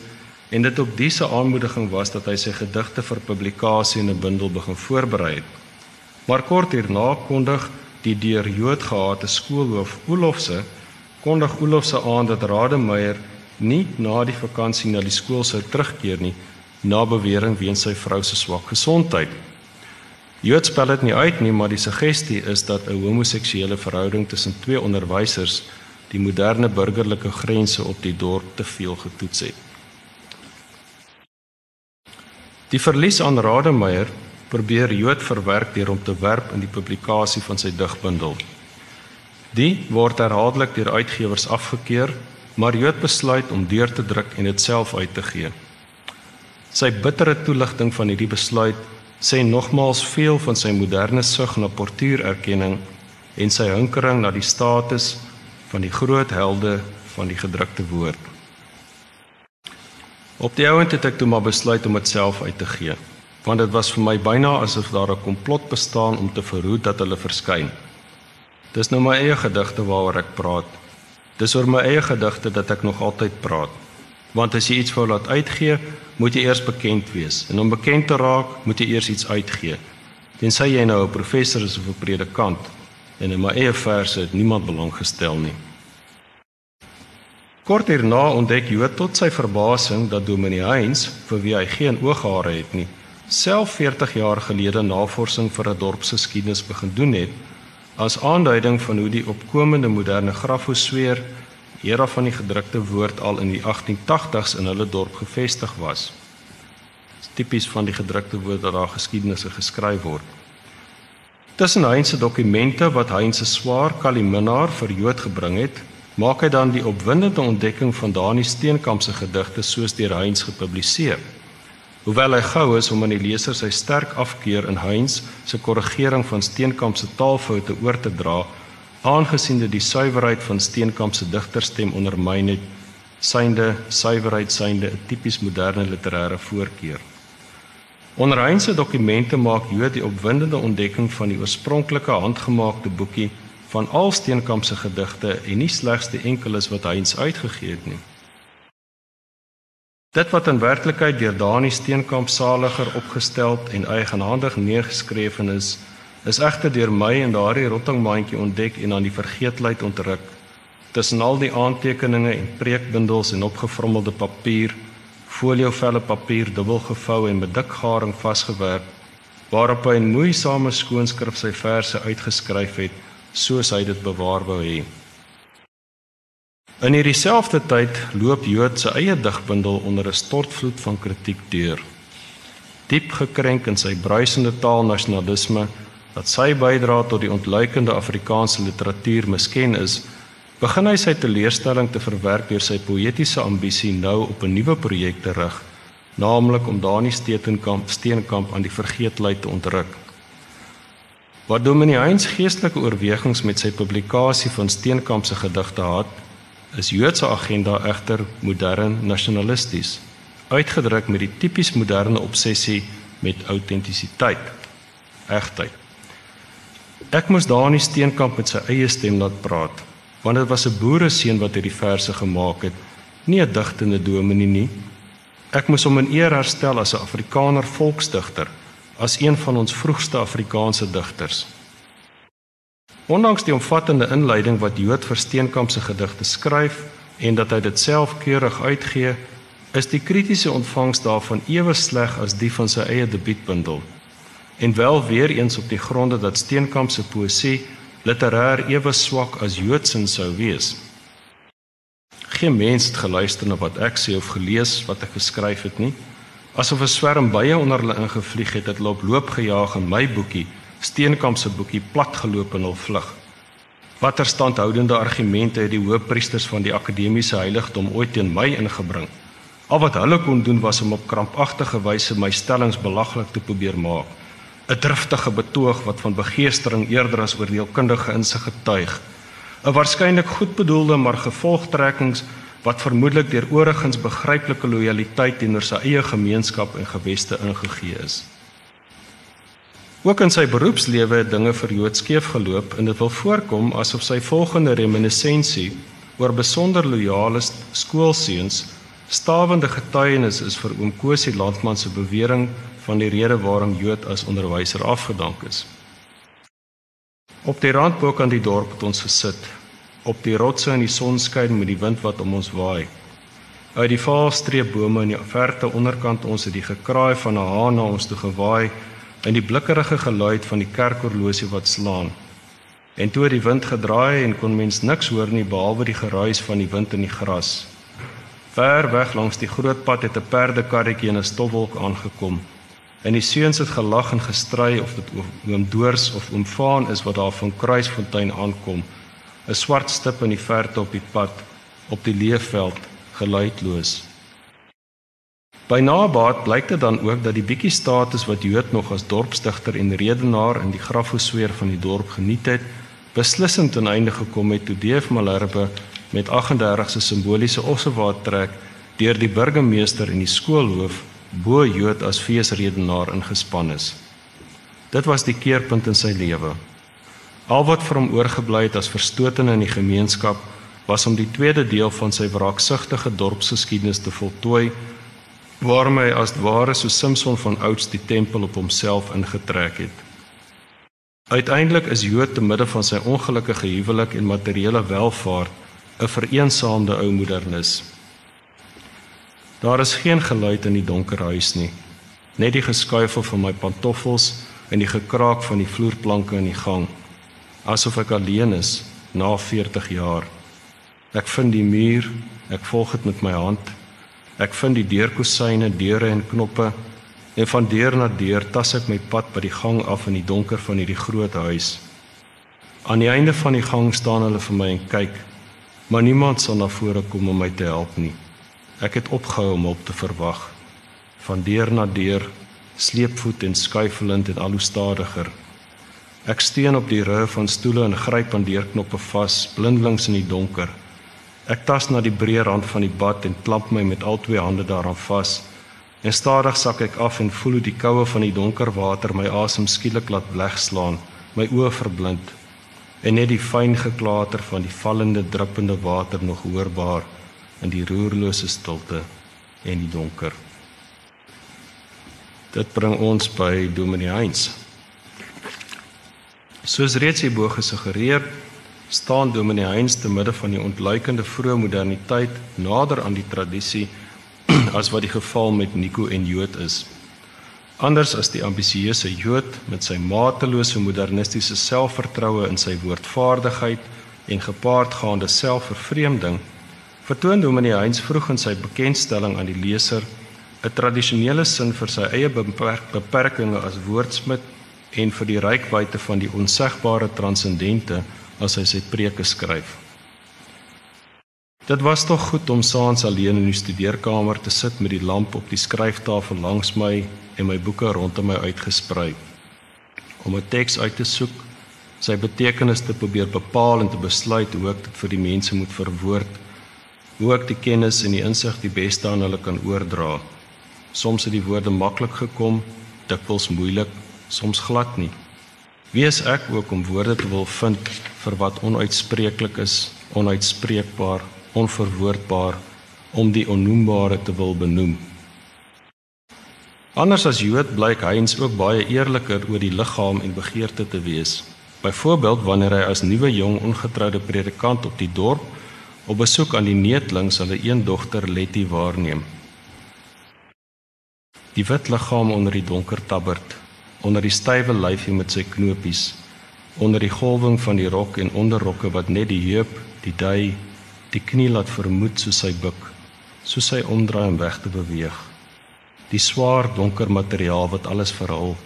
en dit op diese aanmoediging was dat hy sy gedigte vir publikasie in 'n bundel begin voorberei het. Maar kort hierna kondig die deur Jood gehate skoolhoof Olofse kondig Olofse aan dat Rademeier nie na die vakansie na die skool sou terugkeer nie na bewering weens sy vrou se swak gesondheid. Jood spel dit nie uit nie, maar die suggestie is dat 'n homoseksuele verhouding tussen twee onderwysers die moderne burgerlike grense op die dorp te veel getoets het. Die verlies aan Rademeier probeer Jood verwerk deur om te werp in die publikasie van sy digbundel. Die word herhaaldelik deur uitgewers afgekeur, maar Jood besluit om deur te druk en dit self uit te gee. Sy bittere toeligting van hierdie besluit sê nogmaals veel van sy moderne sug na portuïererkenning en sy hinkering na die status van die groot helde van die gedrukte woord. Op die ouend het ek toe maar besluit om dit self uit te gee, want dit was vir my byna asof daar 'n komplot bestaan om te verhoed dat hulle verskyn. Dis nou my eie gedigte waaroor ek praat. Dis oor my eie gedigte dat ek nog altyd praat. Want as jy iets wou laat uitgee, moet jy eers bekend wees. En om bekend te raak, moet jy eers iets uitgee. Tensy jy nou 'n professor is of 'n predikant en in my eie verse het niemand belang gestel nie. Kort hierna ontdek Jood tot sy verbasing dat Dominee Heinz, vir wie hy geen ooghare het nie, self 40 jaar gelede navorsing vir 'n dorp se geskiedenis begin doen het as aanduiding van hoe die opkomende moderne grafosfeer era van die gedrukte woord al in die 1880s in hulle dorp gevestig was. Dit is tipies van die gedrukte woord dat daar geskiedenisse geskryf word. Tussen Heinz se dokumente wat Heinz se swaar kaliminaar vir Jood gebring het, maak hy dan die opwindende ontdekking van Dani Steenkamp se gedigte soos deur Heinz gepubliseer. Hoewel hy gou is om aan die leser sy sterk afkeer in Heinz se korrigering van Steenkamp se taalfoute oor te dra, aangesien dit die suiwerheid van Steenkamp se digterstem ondermyn het, synde suiwerheid synde 'n tipies moderne literêre voorkeur. Onder Heinz se dokumente maak Jood die opwindende ontdekking van die oorspronklike handgemaakte boekie van al Steenkamp se gedigte en nie slegs die enkeles wat hy eens uitgegee het nie. Dit wat in werklikheid deur Dani Steenkamp saliger opgestel en eigenhandig neergeskryf is, is egter deur my in daardie rottingmandjie ontdek en aan die vergeetlikheid ontruk. Tussen al die aantekeninge en preekbundels en opgevrommelde papier, foliovelle papier dubbel gevou en met dik garing vasgewerk, waarop hy in moeisame skoonskrif sy verse uitgeskryf het soos hy dit bewaar wou hê. In hierdie selfde tyd loop Jood se eie digbundel onder 'n stortvloed van kritiek deur. Diep gekrenk in sy bruisende taalnasionalisme wat sy bydra tot die ontluikende Afrikaanse literatuur misken is, begin hy sy teleurstelling te verwerk deur sy poëtiese ambisie nou op 'n nuwe projek te rig, naamlik om Dani Steenkamp Steenkamp aan die vergeetlyd te ontruk. Wat Dominee Heinz geestelike oorwegings met sy publikasie van Steenkamp se gedigte het, is Joodse agenda egter modern nasionalisties, uitgedruk met die tipies moderne obsessie met autentisiteit, egtheid. Ek moes Dani Steenkamp met sy eie stem laat praat, want dit was 'n boere seun wat hierdie verse gemaak het, nie 'n digtende dominee nie. Ek moes hom in eer herstel as 'n Afrikaner volksdigter as een van ons vroegste Afrikaanse digters. Ondanks die omvattende inleiding wat Jood vir Steenkamp se gedigte skryf en dat hy dit self keurig uitgee, is die kritiese ontvangs daarvan ewe sleg as die van sy eie debuutbundel. En wel weer eens op die gronde dat Steenkamp se poësie literêr ewe swak as Joodsin sou wees. Geen mens het geluister na wat ek sê of gelees wat ek geskryf het nie. Asof 'n swerm bye onder hulle ingevlieg het, het hulle op loop gejaag en my boekie, Steenkamp se boekie, platgeloop in hul vlug. Watter standhoudende argumente het die hoofpriesters van die akademiese heiligdom ooit teen my ingebring? Al wat hulle kon doen was om op krampagtige wyse my stellings belaglik te probeer maak. 'n Driftige betoog wat van begeestering eerder as oordeelkundige insig getuig. 'n Waarskynlik goedbedoelde maar gevolgtrekkings wat vermoedelik deur oorigens begryplike lojaliteit teenoor sy eie gemeenskap en geweste ingegee is. Ook in sy beroepslewe het dinge vir Jood skeef geloop en dit wil voorkom asof sy volgende reminiscensie oor besonder loyale skoolseuns stawende getuienis is vir oom Kosie Landman se bewering van die rede waarom Jood as onderwyser afgedank is. Op die rand bo kan die dorp het ons gesit, op die rotse in die sonskyn met die wind wat om ons waai. Uit die vaalstreepbome in die verte onderkant ons het die gekraai van 'n haan na ons toe gewaai en die blikkerige geluid van die kerkhorlosie wat slaan. En toe het die wind gedraai en kon mens niks hoor nie behalwe die geruis van die wind in die gras. Ver weg langs die groot pad het 'n perdekarretjie in 'n stofwolk aangekom. En die seuns het gelag en gestry of dit oom Doors of oom Vaan is wat daar van Kruisfontein aankom. 'n Swart stip in die verte op die pad op die leefveld, geluidloos. By nabaat blyk dit dan ook dat die bietjie status wat Jood nog as dorpsdigter en redenaar in die grafosfeer van die dorp geniet het, beslissend ten einde gekom het toe Deef Malherbe met 38 se simboliese ossewaat trek deur die burgemeester en die skoolhoof bo Jood as feesredenaar ingespan is. Dit was die keerpunt in sy lewe. Al wat vir hom oorgebly het as verstotene in die gemeenskap was om die tweede deel van sy wraaksugtige dorpsgeskiedenis te voltooi waarom hy as ware so Simson van ouds die tempel op homself ingetrek het. Uiteindelik is Jood te midde van sy ongelukkige huwelik en materiële welvaart 'n vereensaamde ou moedernis. Daar is geen geluid in die donker huis nie. Net die geskuifel van my pantoffels en die gekraak van die vloerplanke in die gang. Asof ek alleen is na 40 jaar. Ek vind die muur, ek volg dit met my hand. Ek vind die deurkusyne, deure en knoppe en van deur na deur tas ek my pad by die gang af in die donker van hierdie groot huis. Aan die einde van die gang staan hulle vir my en kyk maar niemand sal na vore kom om my te help nie. Ek het opgehou om hulp te verwag. Van deur na deur, sleepvoet en skuifelend en al hoe stadiger. Ek steun op die rug van stoele en gryp aan deurknoppe vas, blindelings in die donker. Ek tas na die breë rand van die bad en klap my met al twee hande daaraan vas. En stadig sak ek af en voel hoe die koue van die donker water my asem skielik laat wegslaan, my oë verblind en net die fyn geklater van die vallende druppende water nog hoorbaar in die roerlose stilte en die donker. Dit bring ons by Dominee Heinz. Soos reeds hierbo gesuggereer, staan Dominee Heinz te midde van die ontluikende vroeë moderniteit nader aan die tradisie as wat die geval met Nico en Jood is. Anders as die ambisieuse Jood met sy matelose modernistiese selfvertroue in sy woordvaardigheid en gepaardgaande selfvervreemding, vertoon Dominee Heinz vroeg in sy bekendstelling aan die leser 'n tradisionele sin vir sy eie beperk, beperkings as woordsmid en vir die rykwyte van die onsegbare transcendente as hy sy preke skryf. Dit was tog goed om saans alleen in die studeerkamer te sit met die lamp op die skryftafel langs my en my boeke rondom my uitgesprei om 'n teks uit te soek, sy betekenis te probeer bepaal en te besluit hoe ek dit vir die mense moet verwoord, hoe ek die kennis en die insig die beste aan hulle kan oordra. Soms het die woorde maklik gekom, dikwels moeilik, soms glad nie. Wie is ek ook om woorde te wil vind vir wat onuitspreeklik is, onuitspreekbaar, onverwoordbaar om die onnoembare te wil benoem? Anders as Jood blyk Heinz ook baie eerliker oor die liggaam en begeerte te wees. Byvoorbeeld wanneer hy as nuwe jong ongetroude predikant op die dorp op besoek aan die neetlings hulle een dogter Letty waarneem. Die wit liggaam onder die donker tabbert, onder die stywe lyfie met sy knopies, onder die golwing van die rok en onderrokke wat net die heup, die dui, die knie laat vermoed soos hy buk, soos hy omdraai om weg te beweeg. Die swaar donker materiaal wat alles verhul,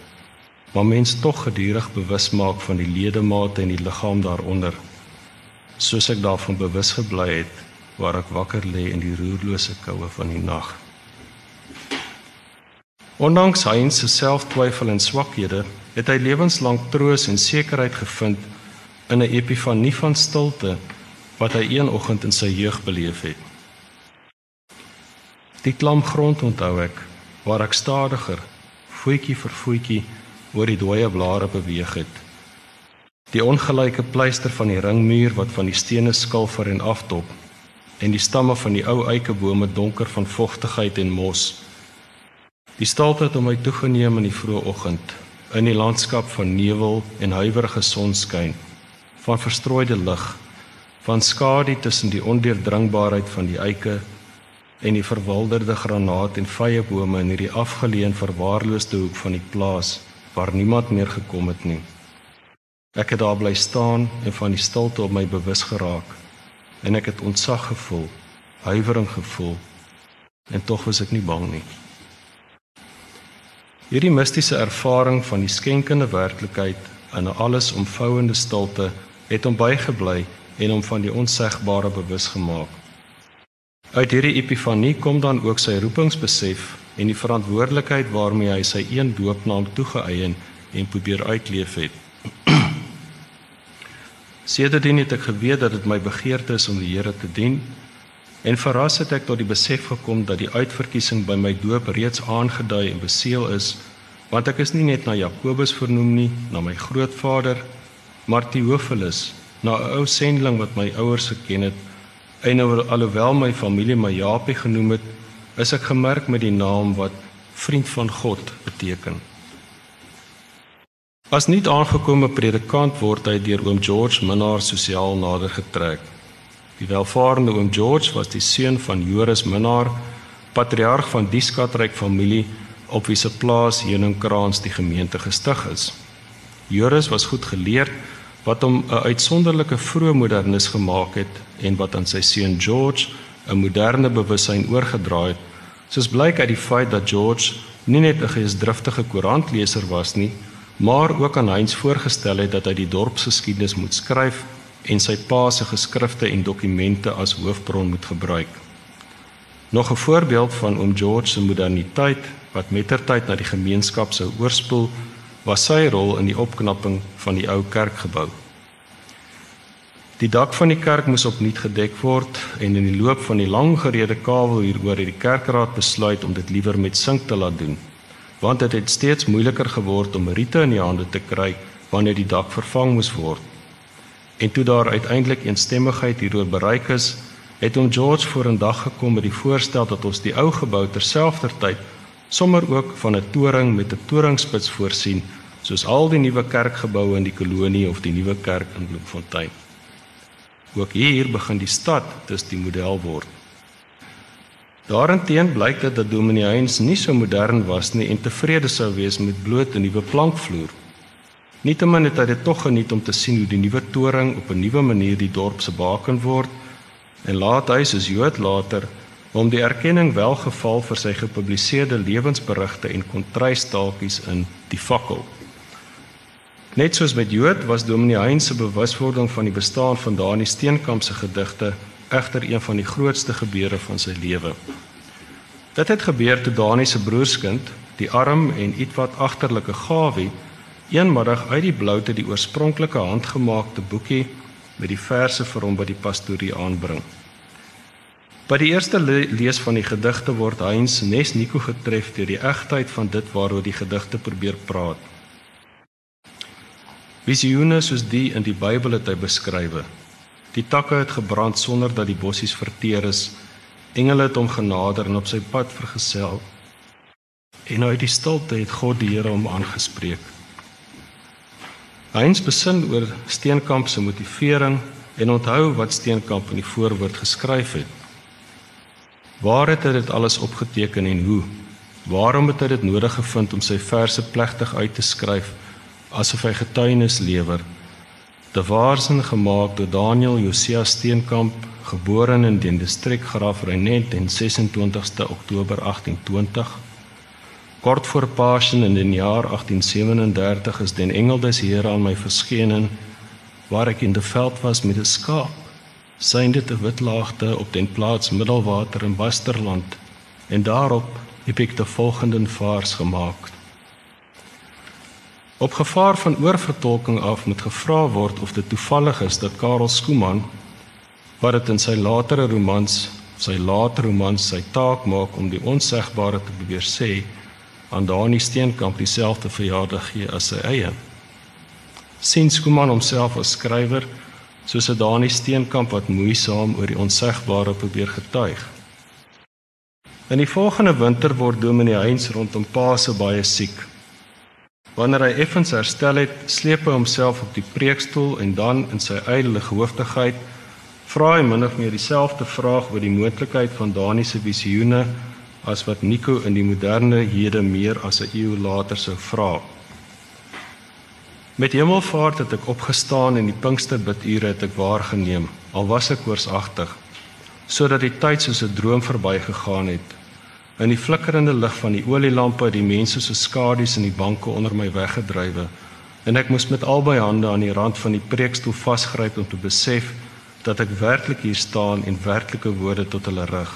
maar mens tog gedurig bewus maak van die ledemate en die liggaam daaronder. Soos ek daarvan bewus gebly het waar ek wakker lê in die roerlose koue van die nag. Ondanks hy se selftwyfel en swakhede, het hy lewenslank troos en sekerheid gevind in 'n epifanie van stilte wat hy een oggend in sy jeug beleef het. Die klam grond onthou ek waar ek stadiger, voetjie vir voetjie oor die dooie blare beweeg het. Die ongelyke pleister van die ringmuur wat van die stene skilfer en aftop en die stamme van die ou eikebome donker van vogtigheid en mos. Die het om my toegeneem in die vroeë oggend in die landskap van nevel en huiwerige sonskyn, van verstrooide lig, van skadu tussen die ondeurdringbaarheid van die eike en die verwilderde granaat en vye bome in hierdie afgeleë verwaarloosde hoek van die plaas waar niemand meer gekom het nie. Ek het daar bly staan en van die stilte op my bewus geraak en ek het ontzag gevoel, huiwering gevoel en tog was ek nie bang nie. Hierdie mistiese ervaring van die skenkende werklikheid in 'n alles omvouende stilte het hom bygebly en hom van die onsegbare bewus gemaak. Uit hierdie epifanie kom dan ook sy roepingsbesef en die verantwoordelikheid waarmee hy sy een doopnaam toegeëien en probeer uitleef het. Sedertdien het ek geweet dat dit my begeerte is om die Here te dien En verras het ek tot die besef gekom dat die uitverkiesing by my doop reeds aangedui en beseël is, want ek is nie net na Jakobus vernoem nie, na my grootvader, maar Theophilus, na 'n ou sending wat my ouers geken het. En alhoewel my familie my Japie genoem het, is ek gemerk met die naam wat vriend van God beteken. As nie aangekome predikant word hy deur oom George Minnar sosiaal nader getrek. Die welvarende oom George was die seun van Joris Minnar, patriarg van die skatryk familie op wie se plaas Heuningkraans die gemeente gestig is. Joris was goed geleerd wat hom 'n uitsonderlike vroeë modernis gemaak het en wat aan sy seun George 'n moderne bewussyn oorgedra het. Soos blyk uit die feit dat George nie net 'n geesdriftige koerantleser was nie, maar ook aan Heinz voorgestel het dat hy die dorpsgeskiedenis moet skryf en sy pa se geskrifte en dokumente as hoofbron moet gebruik. Nog 'n voorbeeld van oom George se moderniteit wat mettertyd na die gemeenskap sou oorspoel, was sy rol in die opknapping van die ou kerkgebou. Die dak van die kerk moes opnuut gedek word en in die loop van die lang gerede kabel hieroor het die kerkraad besluit om dit liewer met sink te laat doen, want dit het steeds moeiliker geword om riete in die hande te kry wanneer die dak vervang moes word. En toe daar uiteindelik eensstemmigheid hieroor bereik is, het hom George voor 'n dag gekom met die voorstel dat ons die ou gebou terselfdertyd sommer ook van 'n toring met 'n toringspits voorsien, soos al die nuwe kerkgeboue in die kolonie of die nuwe kerk in Bloemfontein. Ook hier begin die stad dus die model word. Daarenteen blyk dit dat Dominee Heinz nie so modern was nie en tevrede sou wees met bloot 'n nuwe plankvloer. Nietemin het hy dit tog geniet om te sien hoe die nuwe toring op 'n nuwe manier die dorp se baken word en laat hy soos Jood later om die erkenning welgeval vir sy gepubliseerde lewensberigte en kontrystaaltjies in die fakkel. Net soos met Jood was Dominee Hein se bewuswording van die bestaan van Dani Steenkamp se gedigte egter een van die grootste gebeure van sy lewe. Dit het gebeur toe Dani se broerskind, die arm en ietwat agterlike Gawie eenmiddag uit die bloute die oorspronklike handgemaakte boekie met die verse vir hom by die pastorie aanbring. By die eerste le lees van die gedigte word Heinz Nes Nico getref deur die egtheid van dit waaroor die gedigte probeer praat. Visioene soos die in die Bybel het hy beskrywe. Die takke het gebrand sonder dat die bossies verteer is. Engele het hom genader en op sy pad vergesel. En uit die stilte het God die Here hom aangespreek. Heinz besin oor Steenkamp se motivering en onthou wat Steenkamp in die voorwoord geskryf het. Waar het hy dit alles opgeteken en hoe? Waarom het hy dit nodig gevind om sy verse plegtig uit te skryf asof hy getuienis lewer De waarsin gemaak deur Daniel Josias Steenkamp, gebore in die distrik Graaf Reinet en 26ste Oktober 1820. Kort voor Pasen in die jaar 1837 is den engel des Here aan my verskenen waar ek in die veld was met 'n skaap. Synde te wit laagte op den plaas Middelwater in Basterland en daarop heb ek die volgende vaars gemaak. Op gevaar van oorvertolking af moet gevra word of dit toevallig is dat Karel Skooman wat dit in sy latere romans, sy latere romans sy taak maak om die onsegbare te probeer sê aan Dani Steenkamp dieselfde verjaardag gee as sy eie. Sien Skooman homself as skrywer soos 'n Dani Steenkamp wat moeisaam oor die onsegbare probeer getuig. In die volgende winter word Dominee Heinz rondom Paase baie siek. Wanneer hy effens herstel het, sleep hy homself op die preekstoel en dan in sy ydelige hoofdigheid vra hy min of meer dieselfde vraag oor die moontlikheid van Dani se visioene as wat Nico in die moderne hede meer as 'n eeu later sou vra. Met hemelvaart het ek opgestaan en die Pinksterbidure het ek waargeneem, al was ek koorsagtig, sodat die tyd soos 'n droom verbygegaan het In die flikkerende lig van die olielampe het die mense se skadu's in die banke onder my weggedrywe en ek moes met albei hande aan die rand van die preekstoel vasgryp om te besef dat ek werklik hier staan en werklike woorde tot hulle rig.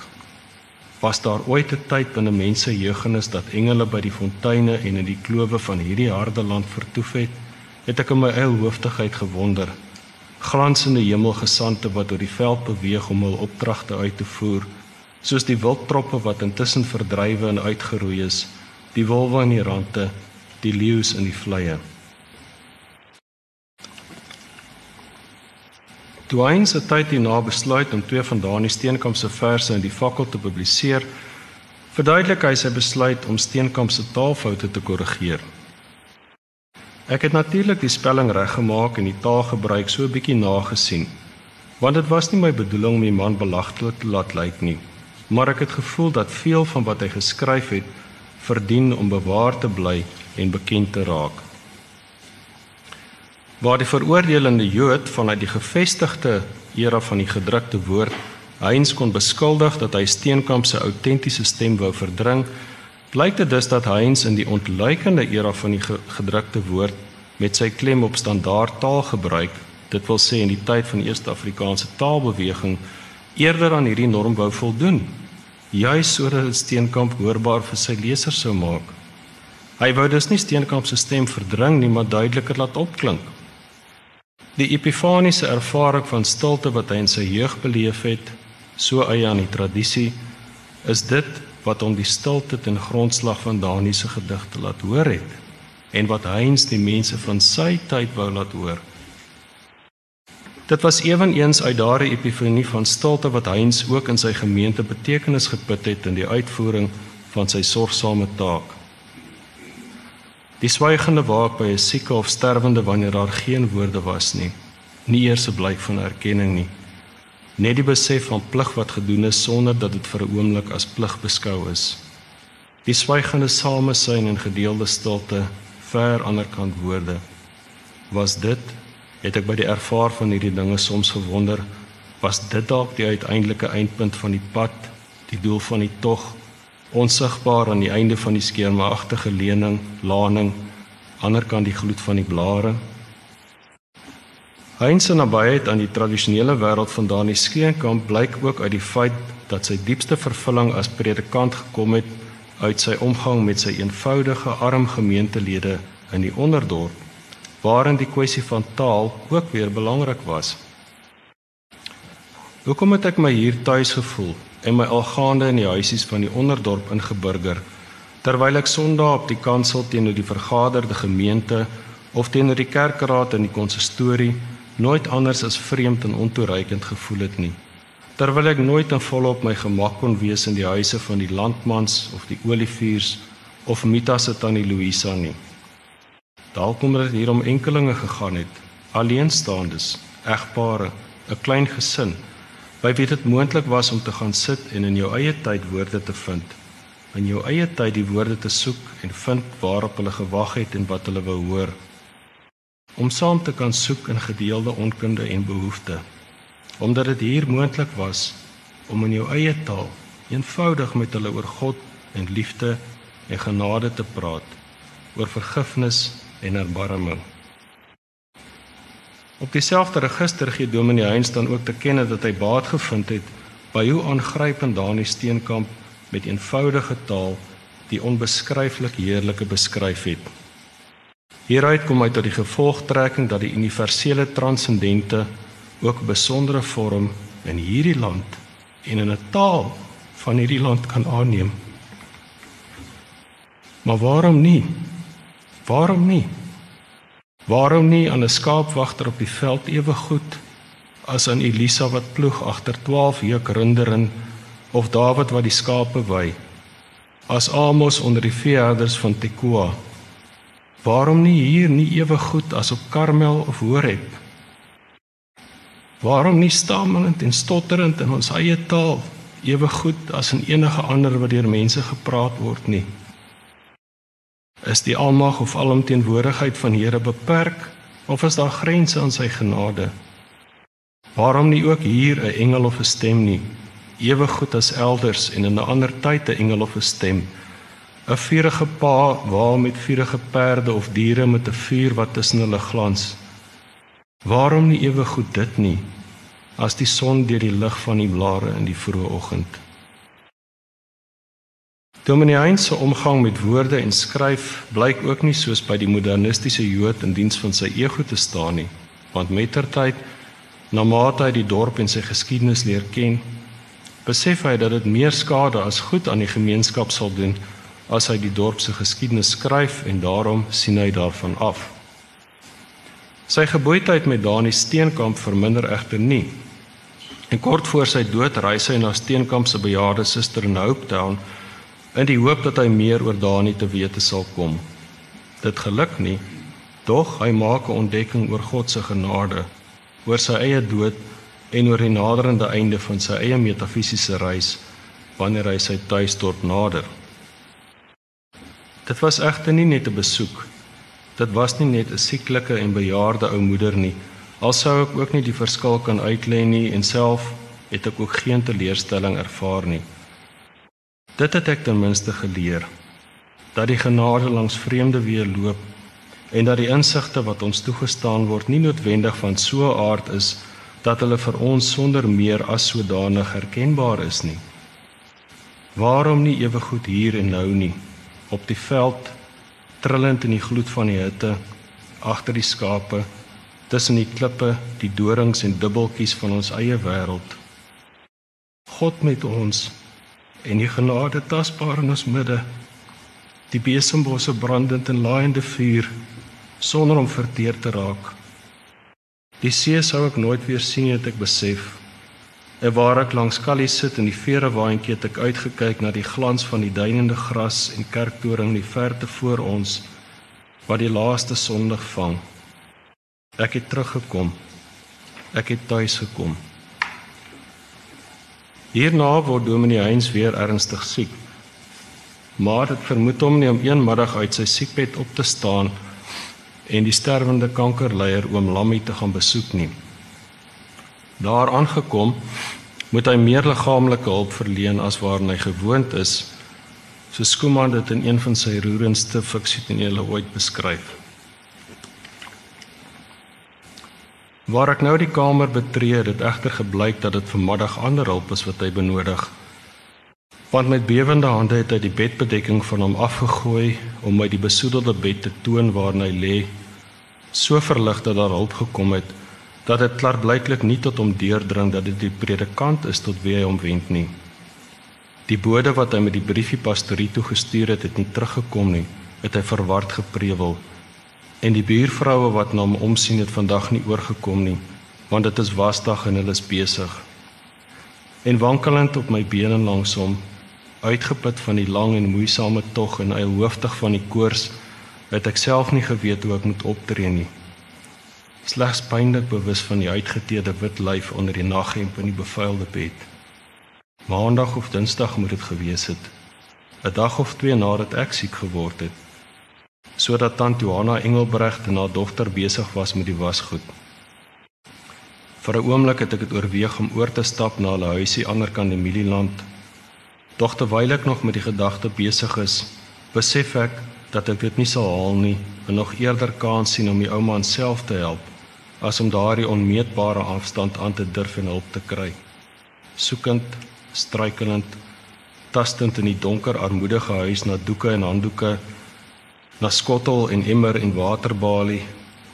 Was daar ooit 'n tyd binne mense jeugenis dat engele by die fonteine en in die klowe van hierdie harde land vertoef het? Het ek in my eie hoofdigheid gewonder. Glansende hemelgesande wat oor die veld beweeg om hul opdragte uit te voer soos die wildtroppe wat intussen verdrywe en uitgeroei is, die wolwe in die rande, die leeu's in die vleie. Dwayne se tyd hierna besluit om twee van Dani Steenkamp se verse in die fakkel te publiseer, verduidelik hy sy besluit om Steenkamp se taalfoute te korrigeer. Ek het natuurlik die spelling reggemaak en die taalgebruik so 'n bietjie nagesien, want dit was nie my bedoeling om die man belaglik te laat lyk nie maar ek het gevoel dat veel van wat hy geskryf het verdien om bewaar te bly en bekend te raak. Waar die veroordelende Jood vanuit die gevestigde era van die gedrukte woord Heinz kon beskuldig dat hy Steenkamp se autentiese stem wou verdring, blyk dit dus dat Heinz in die ontluikende era van die gedrukte woord met sy klem op standaard taal gebruik, dit wil sê in die tyd van die eerste Afrikaanse taalbeweging eerder aan hierdie norm wou voldoen juis sodat Steenkamp hoorbaar vir sy lesers sou maak. Hy wou dus nie Steenkamp se stem verdring nie, maar duideliker laat opklink. Die epifaniese ervaring van stilte wat hy in sy jeug beleef het, so eie aan die tradisie, is dit wat hom die stilte ten grondslag van Dani se gedigte laat hoor het en wat Heinz die mense van sy tyd wou laat hoor. Dit was ewenigs uit daardie epifanie van stilte wat Heinz ook in sy gemeente betekenis geput het in die uitvoering van sy sorgsame taak. Die swygende waak by 'n sieke of sterwende wanneer daar geen woorde was nie, nie eers 'n blyk van erkenning nie. Net die besef van plig wat gedoen is sonder dat dit vir 'n oomblik as plig beskou is. Die swygende samesyn en gedeelde stilte ver aanderkant woorde was dit het ek by die ervaar van hierdie dinge soms gewonder, was dit dalk die uiteindelike eindpunt van die pad, die doel van die tog, onsigbaar aan die einde van die skemeragtige lening, laning, aanderkant die gloed van die blare. Heinz se nabyheid aan die tradisionele wêreld van Dani Skeenkamp blyk ook uit die feit dat sy diepste vervulling as predikant gekom het uit sy omgang met sy eenvoudige arm gemeentelede in die onderdorp waarin die kwessie van taal ook weer belangrik was. Hoekom het ek my hier tuis gevoel en my algaande in die huisies van die onderdorp ingeburger terwyl ek Sondag op die kansel teenoor die vergaderde gemeente of teenoor die kerkraad in die konsistorie nooit anders as vreemd en ontoereikend gevoel het nie. Terwyl ek nooit in volop my gemak kon wees in die huise van die landmans of die oliviers of Mita se tannie Louisa nie. Dalk kom dit hier om enkelinge gegaan het, alleenstaandes, egpare, 'n klein gesin, by wie dit moontlik was om te gaan sit en in jou eie tyd woorde te vind, in jou eie tyd die woorde te soek en vind waarop hulle gewag het en wat hulle wou hoor. om saam te kan soek in gedeelde onkunde en behoeftes. Omdat dit hier moontlik was om in jou eie taal eenvoudig met hulle oor God en liefde en genade te praat, oor vergifnis en erbarming. Op dieselfde register gee Dominee Heinz dan ook te kenne dat hy baat gevind het by hoe aangrypend Dani Steenkamp met eenvoudige taal die onbeskryflik heerlike beskryf het. Hieruit kom uit dat die gevolgtrekking dat die universele transcendente ook 'n besondere vorm in hierdie land en in 'n taal van hierdie land kan aanneem. Maar waarom nie? Waarom nie? Waarom nie aan 'n skaapwagter op die veld ewe goed as aan Elisa wat ploeg agter 12 juk runderen of Dawid wat die skape wy? As Amos onder die veeherders van Tekoa? Waarom nie hier nie ewe goed as op Karmel of Horeb? Waarom nie stammelend en stotterend in ons eie taal ewe goed as in enige ander wat deur mense gepraat word nie? Is die almag of alomteenwoordigheid van Here beperk of is daar grense aan sy genade? Waarom nie ook hier 'n engel of 'n stem nie? Ewe goed as elders en in 'n ander tyd 'n engel of 'n stem. 'n Vurige pa waar met vurige perde of diere met 'n vuur wat tussen hulle glans. Waarom nie ewe goed dit nie as die son deur die lig van die blare in die vroeë oggend? Dominee Heinz se omgang met woorde en skryf blyk ook nie soos by die modernistiese Jood in diens van sy ego te staan nie, want mettertyd na mate hy die dorp en sy geskiedenis leer ken, besef hy dat dit meer skade as goed aan die gemeenskap sal doen as hy die dorp se geskiedenis skryf en daarom sien hy daarvan af. Sy geboeitheid met Dani Steenkamp verminder egter nie. En kort voor sy dood reis hy na Steenkamp se bejaarde suster in Hope Town in die hoop dat hy meer oor Dani te wete sal kom. Dit geluk nie, tog hy maak 'n ontdekking oor God se genade, oor sy eie dood en oor die naderende einde van sy eie metafisiese reis wanneer hy sy tuisdorp nader. Dit was egter nie net 'n besoek. Dit was nie net 'n sieklike en bejaarde ou moeder nie. Alsou ek ook nie die verskil kan uitlei nie en self het ek ook geen teleurstelling ervaar nie. Dit het ek ten minste geleer dat die genade langs vreemde weer loop en dat die insigte wat ons toegestaan word nie noodwendig van so 'n aard is dat hulle vir ons sonder meer as sodanig herkenbaar is nie. Waarom nie ewe goed hier en nou nie op die veld trillend in die gloed van die hitte agter die skape tussen die klippe die dorings en dubbeltjies van ons eie wêreld God met ons en die genade tasbaar in ons midde die besembosse brandend en laaiende vuur sonder om verteer te raak. Die see sou ek nooit weer sien het ek besef. En waar ek langs Kallie sit in die vere waantjie het ek uitgekyk na die glans van die duinende gras en kerktoring in die verte voor ons wat die laaste sonlig vang. Ek het teruggekom. Ek het tuis gekom Hierna word Dominee Heinz weer ernstig siek. Maar dit vermoed hom nie om een middag uit sy siekbed op te staan en die sterwende kankerleier oom Lammy te gaan besoek nie. Daar aangekom, moet hy meer liggaamlike hulp verleen as waarna hy gewoond is, so Skooman dit in een van sy roerendste fiksionele ooit beskryf. Waar ek nou die kamer betree, het egter gebleik dat dit vanmiddag ander hulp is wat hy benodig. Want met bewende hande het hy die bedbedekking van hom afgegooi om my die besoedelde bed te toon waarin hy lê. So verlig dat daar hulp gekom het dat dit klaarblyklik nie tot hom deurdring dat dit die predikant is tot wie hy hom wend nie. Die bode wat hy met die briefie pastorie toe gestuur het, het nie teruggekom nie. Het hy verward geprewel en die buurvroue wat na hom omsien het vandag nie oorgekom nie want dit is wasdag en hulle is besig. En wankelend op my bene langs hom uitgeput van die lang en moeisame tog en eilhoofdig van die koors het ek self nie geweet hoe ek moet optree nie. Slegs pynlik bewus van die uitgeteede wit lyf onder die naghemp in die bevuilde bed. Maandag of dinsdag moet dit gewees het. 'n dag of twee nadat ek siek geword het sodat tant Johanna Engelbregt en haar dogter besig was met die wasgoed. Vir 'n oomblik het ek dit oorweeg om oor te stap na hulle huisie aanderkant die Mielieland. Doch terwyl ek nog met die gedagte besig is, besef ek dat ek dit nie sal haal nie en nog eerder kans sien om die ouma self te help as om daardie onmeetbare afstand aan te durf en hulp te kry. Soekend, struikelend, tastend in die donker armoedige huis na doeke en handdoeke, na skottel en emmer en waterbalie,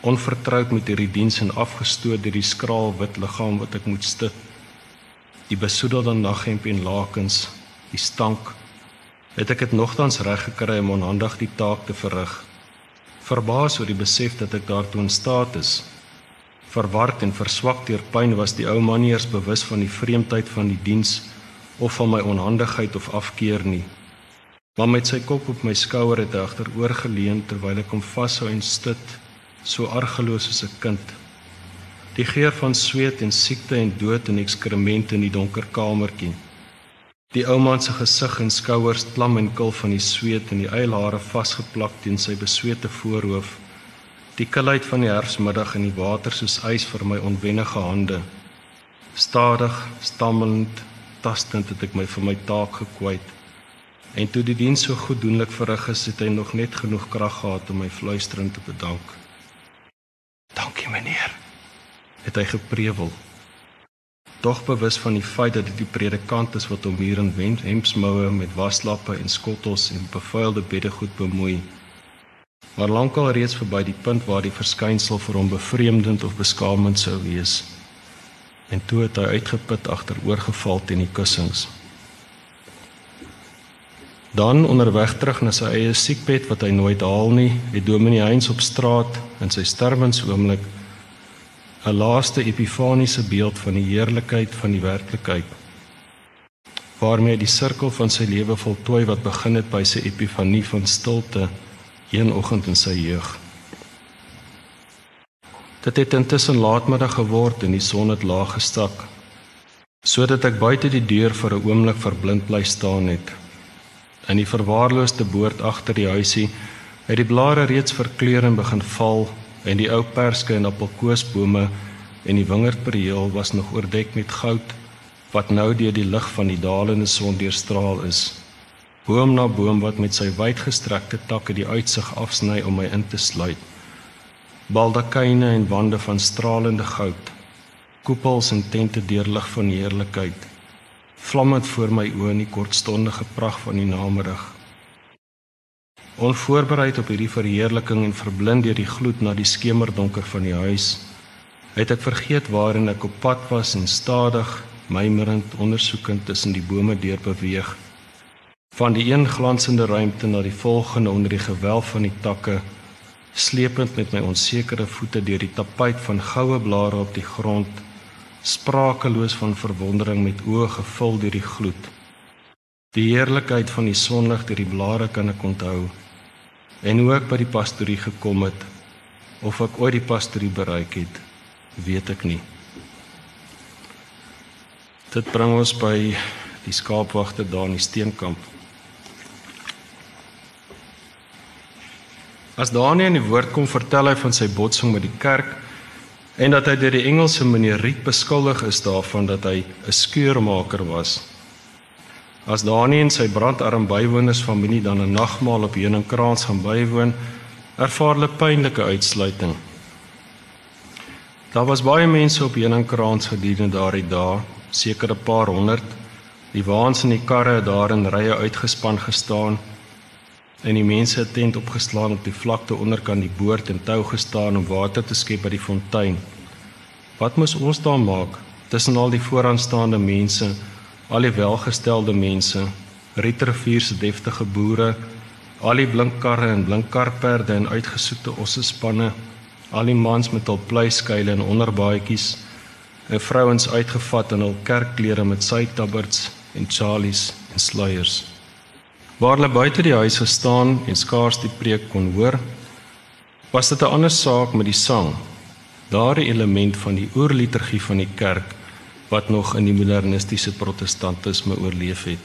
onvertroud met hierdie diens en afgestoot deur die skraal wit liggaam wat ek moet stit. Die besoedelde naghemp en lakens, die stank het ek dit nogtans reg gekry om onhandig die taak te verrig. Verbaas oor die besef dat ek daartoe in staat is. Verward en verswak deur pyn was die ou man nie eers bewus van die vreemdheid van die diens of van my onhandigheid of afkeer nie. Maar met sy kop op my skouer het hy agteroor geleun terwyl ek hom vashou en stit, so argeloos soos 'n kind. Die geur van sweet en siekte en dood en ekskremente in die donker kamertjie. Die ou man se gesig en skouers klam en kil van die sweet en die eilhare vasgeplak teen sy beswete voorhoof. Die kilheid van die herfsmiddag in die water soos ys vir my onwennige hande. Stadig, stammelend, tastend het ek my vir my taak gekwyt. En toe die diens so goeddoenlik verrig is, het hy nog net genoeg krag gehad om my fluisterend te bedank. "Dankie, meneer," het hy geprewel tog bewus van die feit dat dit die predikant is wat hom hier in hemsmoue met waslappe en skottels en bevuilde beddegoed bemoei. Maar lankal reeds verby die punt waar die verskynsel vir hom bevreemdend of beskaamend sou wees. En toe het hy uitgeput agteroorgeval teen die kussings. Dan onderweg terug na sy eie siekbed wat hy nooit haal nie, het Dominee Heinz op straat in sy sterwensoomblik 'n laaste epifaniese beeld van die heerlikheid van die werklikheid waarmee die sirkel van sy lewe voltooi wat begin het by sy epifanie van stilte een oggend in sy jeug. Dit het intussen laatmiddag geword en die son het laag gestak sodat ek buite die deur vir 'n oomblik verblind bly staan het. In die verwaarloosde boord agter die huisie het die blare reeds verkleur en begin val en die ou perske en appelkoesbome en die wingerdperieel was nog oordek met goud wat nou deur die lig van die dalende son deurstraal is. Boom na boom wat met sy wydgestrekte takke die uitsig afsny om my in te sluit. Baldakyne en wande van stralende goud. Koepels en tente deurlig van heerlikheid. Vlammend voor my oë in die kortstondige pragt van die namiddag. Onvoorbereid op hierdie verheerliking en verblind deur die gloed na die skemerdonker van die huis, het ek vergeet waarin ek op pad was en stadig, mymerend, ondersoekend tussen die bome deur beweeg. Van die een glansende ruimte na die volgende onder die gewelf van die takke, slepend met my onsekere voete deur die tapuit van goue blare op die grond, sprakeloos van verwondering met oë gevul deur die gloed. Die heerlikheid van die sonlig deur die blare kan ek onthou en hoe ek by die pastorie gekom het of ek ooit die pastorie bereik het, weet ek nie. Dit bring ons by die skaapwagter daar in die steenkamp. As Daniël in die woord kom vertel hy van sy botsing met die kerk en dat hy deur die Engelse meneer Riet beskuldig is daarvan dat hy 'n skeurmaker was. As Daniël en sy brandarm bywoners familie dan 'n nagmaal op Heuningkraans gaan bywoon, ervaar hulle pynlike uitsluiting. Daar was baie mense op Heuningkraans gedurende daardie dae, seker 'n paar honderd. Die waans en die karre het daar in rye uitgespan gestaan en die mense het tent opgeslaan op die vlakte onderkant die boord en tou gestaan om water te skep by die fontein. Wat moes ons daar maak tussen al die vooraanstaande mense? al die welgestelde mense, Rietrivier se deftige boere, al die blinkkarre en blinkkarperde en uitgesoekte ossespanne, al die mans met hul pleiskuile en onderbaadjies, en vrouens uitgevat in hul kerkklere met sytabberts en chalies en sluiers. Waar hulle buite die huis gestaan en skaars die preek kon hoor, was dit 'n ander saak met die sang. Daardie element van die oorliturgie van die kerk wat nog in die modernistiese protestantisme oorleef het.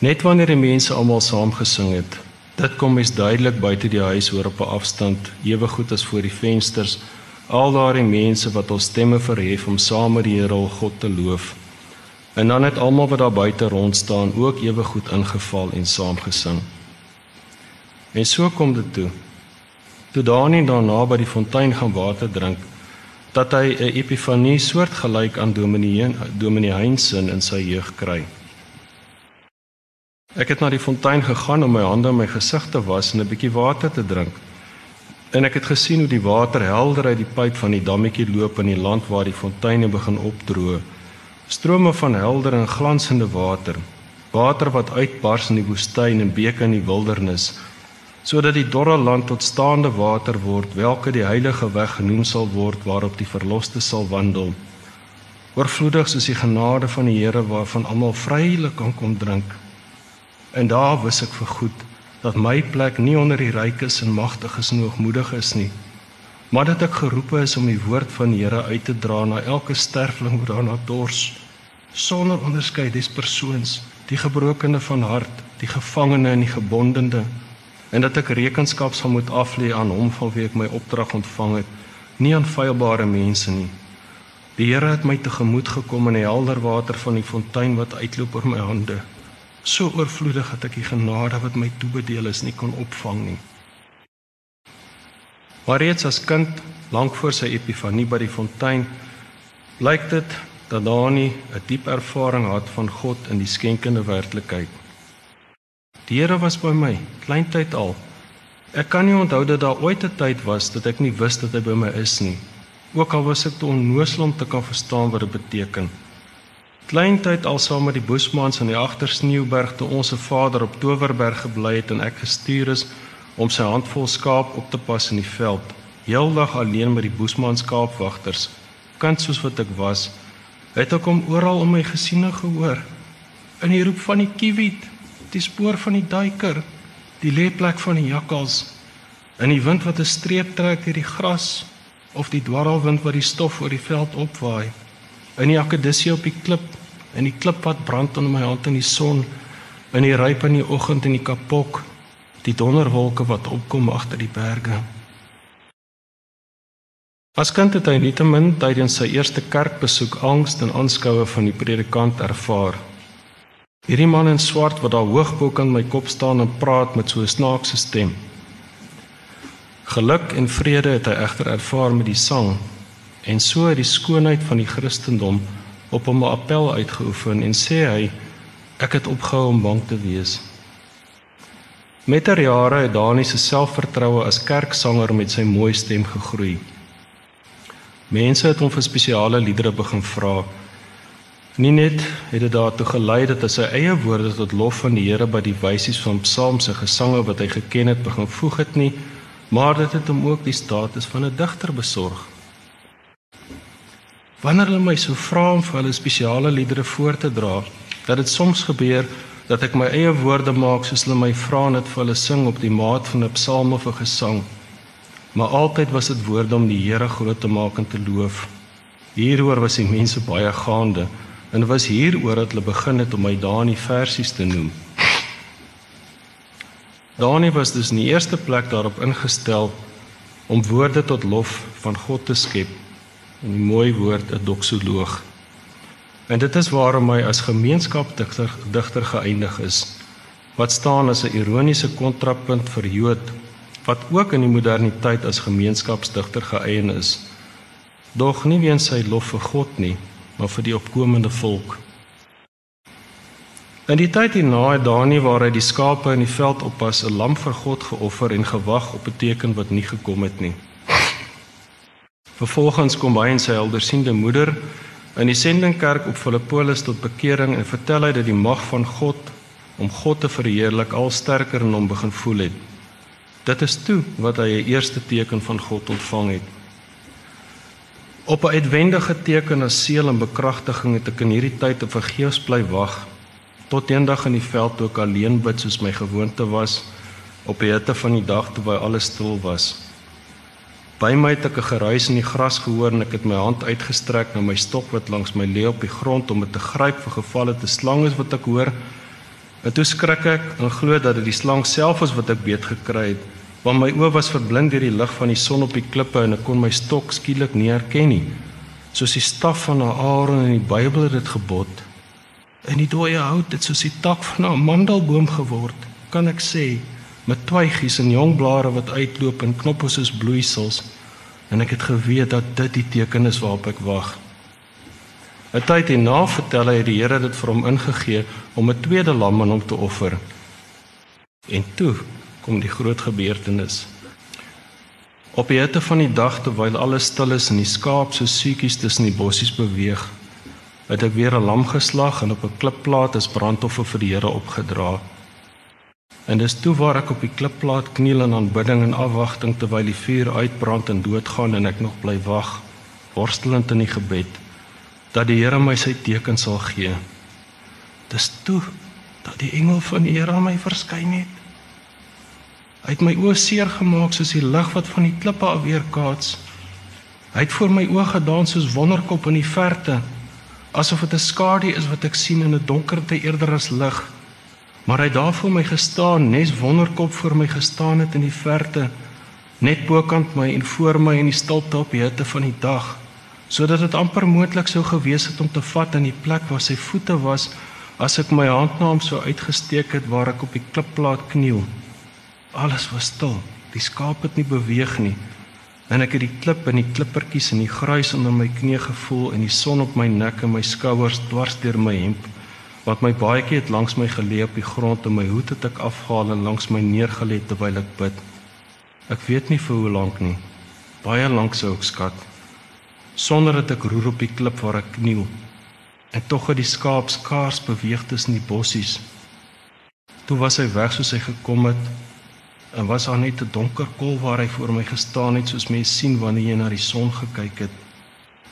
Net wanneer die mense almal saam gesing het, Dit kom mens duidelik buite die huis hoor op 'n afstand, ewe goed as voor die vensters. Al daardie mense wat ons stemme verhef om saam met die Here al God te loof. En dan het almal wat daar buite rond staan ook ewe goed ingeval en saam gesing. En so kom dit toe. Toe Dani daarna by die fontein gaan water drink, dat hy 'n epifanie soortgelyk aan Dominee Dominee Heinsen in sy jeug kry. Ek het na die fontein gegaan om my hande en my gesig te was en 'n bietjie water te drink. En ek het gesien hoe die water helder uit die pyp van die dammetjie loop in die land waar die fonteine begin opdroog. Strome van helder en glansende water, water wat uitbars in die woestyn en beke in die wildernis, sodat die dorre land tot staande water word, welke die heilige weg genoem sal word waarop die verloste sal wandel. Oorvloedig soos die genade van die Here waarvan almal vrylik kan kom drink. En daar wis ek vir goed dat my plek nie onder die rykes en magtiges en hoogmoediges nie, maar dat ek geroepe is om die woord van die Here uit te dra na elke sterfling wat daarna dors, sonder onderskeid des persoons, die gebrokene van hart, die gevangene en die gebondene, en dat ek rekenskap sal moet aflê aan hom van wie ek my opdrag ontvang het, nie aan feilbare mense nie. Die Here het my tegemoet gekom in die helder water van die fontein wat uitloop oor my hande so oorvloedig dat ek die genade wat my toebedeel is nie kon opvang nie. Maar reeds as kind, lank voor sy epifanie by die fontein, blyk dit dat Dani 'n diep ervaring het van God in die skenkende werklikheid. Die Here was by my, kleintyd al. Ek kan nie onthou dat daar ooit 'n tyd was dat ek nie wus dat hy by my is nie. Ook al was ek te onnoosel om te kan verstaan wat dit beteken. Kleintyd al saam met die Bosmans aan die agtersneeuberg toe ons se vader op Towerberg gebly het en ek gestuur is om sy handvol skaap op te pas in die veld. Heeldag alleen met die Bosmans skaapwagters. Kind soos wat ek was, het ek hom oral om my gesien en gehoor. In die roep van die kiewit, die spoor van die duiker, die lêplek van die jakkals, in die wind wat 'n streep trek deur die gras of die dwarrelwind wat die stof oor die veld opwaai in die akedissie op die klip, in die klip wat brand onder my hand in die son, in die ryp in die oggend in die kapok, die donderwolke wat opkom agter die berge. As kind het hy nietemin tydens sy eerste kerkbesoek angs en aanskoue van die predikant ervaar. Hierdie man in swart wat daar hoog bo kan my kop staan en praat met so 'n snaakse stem. Geluk en vrede het hy egter ervaar met die sang en so het die skoonheid van die Christendom op hom 'n appel uitgeoefen en sê hy ek het opgehou om bang te wees. Met ter jare het Dani se selfvertroue as kerksanger met sy mooi stem gegroei. Mense het hom vir spesiale liedere begin vra. Nie net het dit daartoe gelei dat hy sy eie woorde tot lof van die Here by die wysies van psalms en gesange wat hy geken het begin voeg het nie, maar dit het hom ook die status van 'n digter besorg. Wanneer hulle my so vra om vir hulle spesiale liedere voor te dra, dat dit soms gebeur dat ek my eie woorde maak soos hulle my vra net vir hulle sing op die maat van 'n psalm of 'n gesang. Maar altyd was dit woorde om die Here groot te maak en te loof. Hieroor was die mense baie gaande en dit was hieroor dat hulle begin het om my Dani versies te noem. Dani was dus in die eerste plek daarop ingestel om woorde tot lof van God te skep en die mooi woord 'n doxoloog. En dit is waarom hy as gemeenskapdigter digter geëindig is wat staan as 'n ironiese kontrapunt vir Jood wat ook in die moderniteit as gemeenskapsdigter geëien is. Dog nie weens sy lof vir God nie, maar vir die opkomende volk. In die tyd hierna het Dani waar hy die skape in die veld oppas 'n lam vir God geoffer en gewag op 'n teken wat nie gekom het nie. Vervolgens kom hy en sy heldersiende moeder in die sendingkerk op Filippolis tot bekering en vertel hy dat die mag van God om God te verheerlik al sterker in hom begin voel het. Dit is toe wat hy 'n eerste teken van God ontvang het. Op 'n uitwendige teken as seël en bekragtiging het ek in hierdie tyd op vergeefs bly wag tot eendag in die veld toe ek alleen bid soos my gewoonte was op die hitte van die dag terwyl alles stil was. By my het ek 'n geruis in die gras gehoor en ek het my hand uitgestrek na my stok wat langs my lê op die grond om dit te gryp vir gevalle te slang is wat ek hoor. En toe skrik ek en glo dat dit die slang self was wat ek beet gekry het, want my oë was verblind deur die lig van die son op die klippe en ek kon my stok skielik nie herken nie. Soos die staf van Aaron in die Bybel het dit gebod. In die dooie hout het soos die tak van 'n amandelboom geword, kan ek sê, met twygies en jong blare wat uitloop en knoppe soos bloeisels. En ek het geweet dat dit die teken is waarop ek wag. 'n Tyd hierna vertel hy die Here dit vir hom ingegee om 'n tweede lam aan hom te offer. En toe kom die groot gebeurtenis. Op die hitte van die dag terwyl alles stil is en die skaap so suetjies tussen die bossies beweeg, het ek weer 'n lam geslag en op 'n klipplaat as brandoffer vir die Here opgedra. En dis toe waar ek op die klipplaat kniel in aanbidding en afwagting terwyl die vuur uitbrand en doodgaan en ek nog bly wag, worstelend in die gebed dat die Here my sy teken sal gee. Dis toe dat die engel van die Here aan my verskyn het. Hy het my oë seer gemaak soos die lig wat van die klippe af weerkaats. Hy het voor my oë gedaan soos wonderkop in die verte, asof dit 'n skadu is wat ek sien in 'n donkerte eerder as lig. Maar hy het daar voor my gestaan, nes wonderkop voor my gestaan het in die verte, net bokant my en voor my in die stilte op die hitte van die dag sodat dit amper moontlik sou gewees het om te vat aan die plek waar sy voete was as ek my hand na hom sou uitgesteek het waar ek op die klipplaat kniel. Alles was stil. Die skaap het nie beweeg nie. En ek het die klip en die klippertjies en die gruis onder my knie gevoel en die son op my nek en my skouers dwars deur my hemp wat my baadjie het langs my gelê op die grond en my hoed het ek afgehaal en langs my neergelê terwyl ek bid. Ek weet nie vir hoe lank nie. Baie lank sou ek skat sonder dat ek roer op die klip waar ek kniel. En tog het die skaap skaars beweeg tussen die bossies. Toe was hy weg soos hy gekom het en was daar net 'n donker kol waar hy voor my gestaan het soos mens sien wanneer jy na die son gekyk het.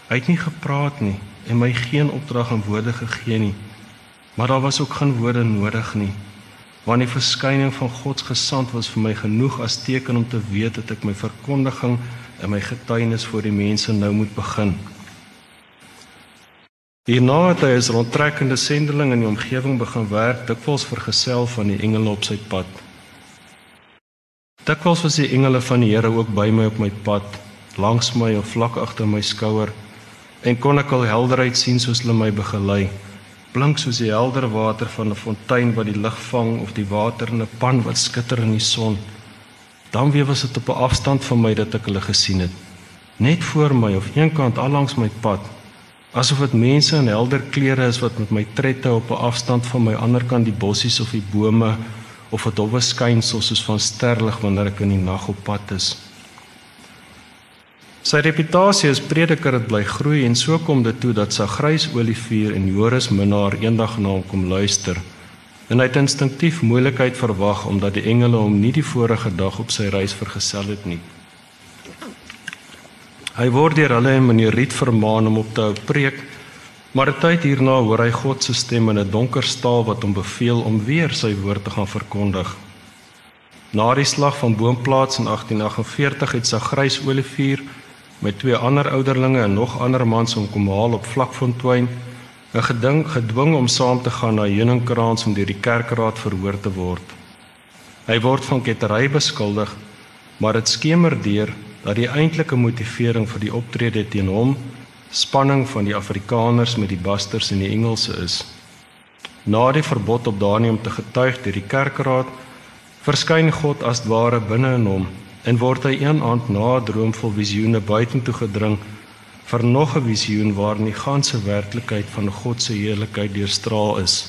Hy het nie gepraat nie en my geen opdrag en woorde gegee nie. Maar daar was ook geen woorde nodig nie. Want die verskyning van God se gesand was vir my genoeg as teken om te weet dat ek my verkondiging en my getuienis voor die mense nou moet begin. Hierna het hy as rondtrekkende sendeling in die omgewing begin werk, dikwels vergesel van die engele op sy pad. Dikwels was die engele van die Here ook by my op my pad, langs my of vlak agter my skouer, en kon ek al helderheid sien soos hulle my begelei, blink soos die helder water van 'n fontein wat die lig vang of die water in 'n pan wat skitter in die son. Dan weer was dit op 'n afstand van my dat ek hulle gesien het. Net voor my of eenkant al langs my pad. Asof dit mense in helder klere is wat met my trette op 'n afstand van my anderkant die bossies of die bome of 'n dowwe skynsel soos van sterlig wanneer ek in die nag op pad is. Sy reputasie as prediker het bly groei en so kom dit toe dat sy grys olivier en Joris minnaar eendag na hom kom luister en hy het instinktief moeilikheid verwag omdat die engele hom nie die vorige dag op sy reis vergesel het nie. Hy word deur hulle en meneer Riet vermaan om op te hou preek, maar 'n tyd hierna hoor hy God se stem in 'n donker staal wat hom beveel om weer sy woord te gaan verkondig. Na die slag van Boomplaats in 1848 het sy grys olivier met twee ander ouderlinge en nog ander mans hom kom haal op Vlakfontein 'n geding gedwing om saam te gaan na Heuningkraans om deur die kerkraad verhoor te word. Hy word van kettery beskuldig, maar dit skemer deur dat die eintlike motivering vir die optrede teen hom spanning van die Afrikaners met die Basters en die Engelse is. Na die verbod op Daniël om te getuig deur die kerkraad, verskyn God as ware binne in hom en word hy een aand na 'n droom vol visioene buitentoe gedring vir nog 'n visioen waarin die ganse werklikheid van God se heerlikheid deurstraal is.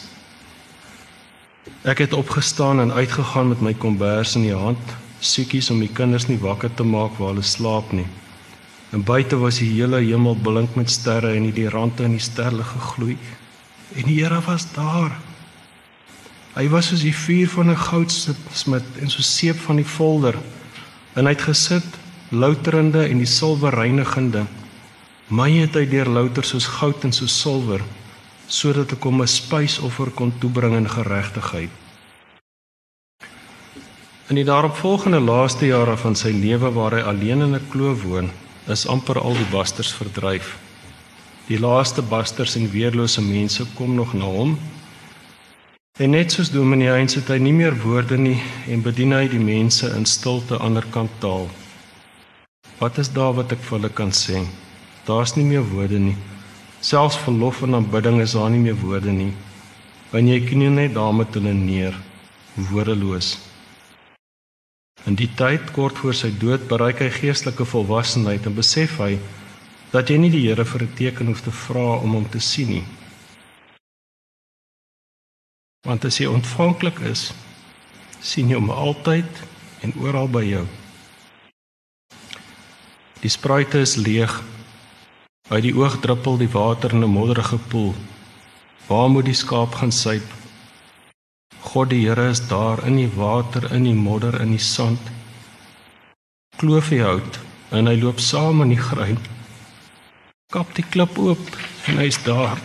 Ek het opgestaan en uitgegaan met my kombers in die hand, soekies om die kinders nie wakker te maak waar hulle slaap nie. En buite was die hele hemel blink met sterre en die rande in die sterre gegloei. En die Here was daar. Hy was soos die vuur van 'n goudsmid en so seep van die volder. En hy het gesit louterende en die silwer reinigende My het hy deur louter soos goud en soos silwer sodat ek hom 'n spysoffer kon toebring in geregtigheid. In die daaropvolgende laaste jare van sy lewe waar hy alleen in 'n kloof woon, is amper al die basters verdryf. Die laaste basters en weerlose mense kom nog na hom. En net soos Dominee Heinz het hy nie meer woorde nie en bedien hy die mense in stilte anderkant taal. Wat is daar wat ek vir hulle kan sê? Daar's nie meer woorde nie. Selfs verlof en aanbidding is daar nie meer woorde nie. Want jy knie net daar met hulle neer, woordeloos. In die tyd kort voor sy dood bereik hy geestelike volwassenheid en besef hy dat jy nie die Here vir 'n teken hoef te vra om hom te sien nie. Want as jy ontvanklik is, sien jy hom altyd en oral by jou. Die spruite is leeg. Uit die oog druppel die water in 'n modderige poel. Waar moet die skaap gaan suip? God die Here is daar in die water, in die modder, in die sand. Kloof hy hout en hy loop saam in die grein. Kap die klip oop en hy's daar.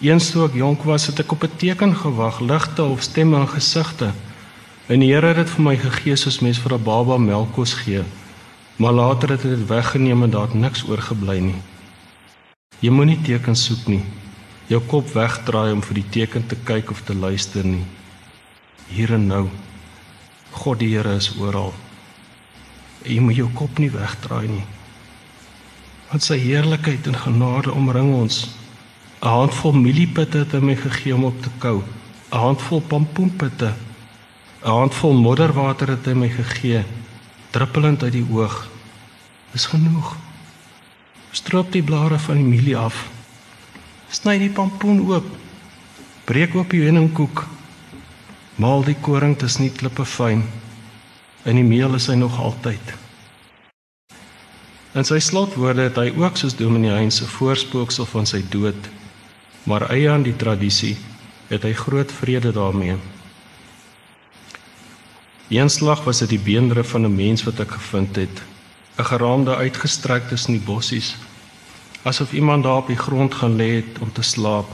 Eens toe ek jonk was, het ek op 'n teken gewag, ligte of stemme in gesigte. En die Here het dit vir my gegee soos mens vir 'n baba melkkos gee. Maar later het hy dit weggeneem en daar het niks oorgebly nie. Jy moenie tekens soek nie. Jou kop wegdraai om vir die teken te kyk of te luister nie. Hier en nou. God die Here is oral. Jy moet jou kop nie wegdraai nie. Want sy heerlikheid en genade omring ons 'n handvol mieliepitte het hy my gegee om op te kou. 'n handvol pompoenpitte. 'n handvol modderwater het hy my gegee, druppelend uit die oog. Dis genoeg. Stroop die blare van die mielie af. Sny die pompoen oop. Breek oop die heuningkoek. Maal die koring tussen die klippe fyn. In die meel is hy nog altyd. In sy slotwoorde het hy ook soos Dominee Heinz se voorspooksel van sy dood maar eie aan die tradisie het hy groot vrede daarmee. Eenslag was dit die beenderre van 'n mens wat ek gevind het, 'n geraamde uitgestrek tussen die bossies, asof iemand daar op die grond gaan lê het om te slaap.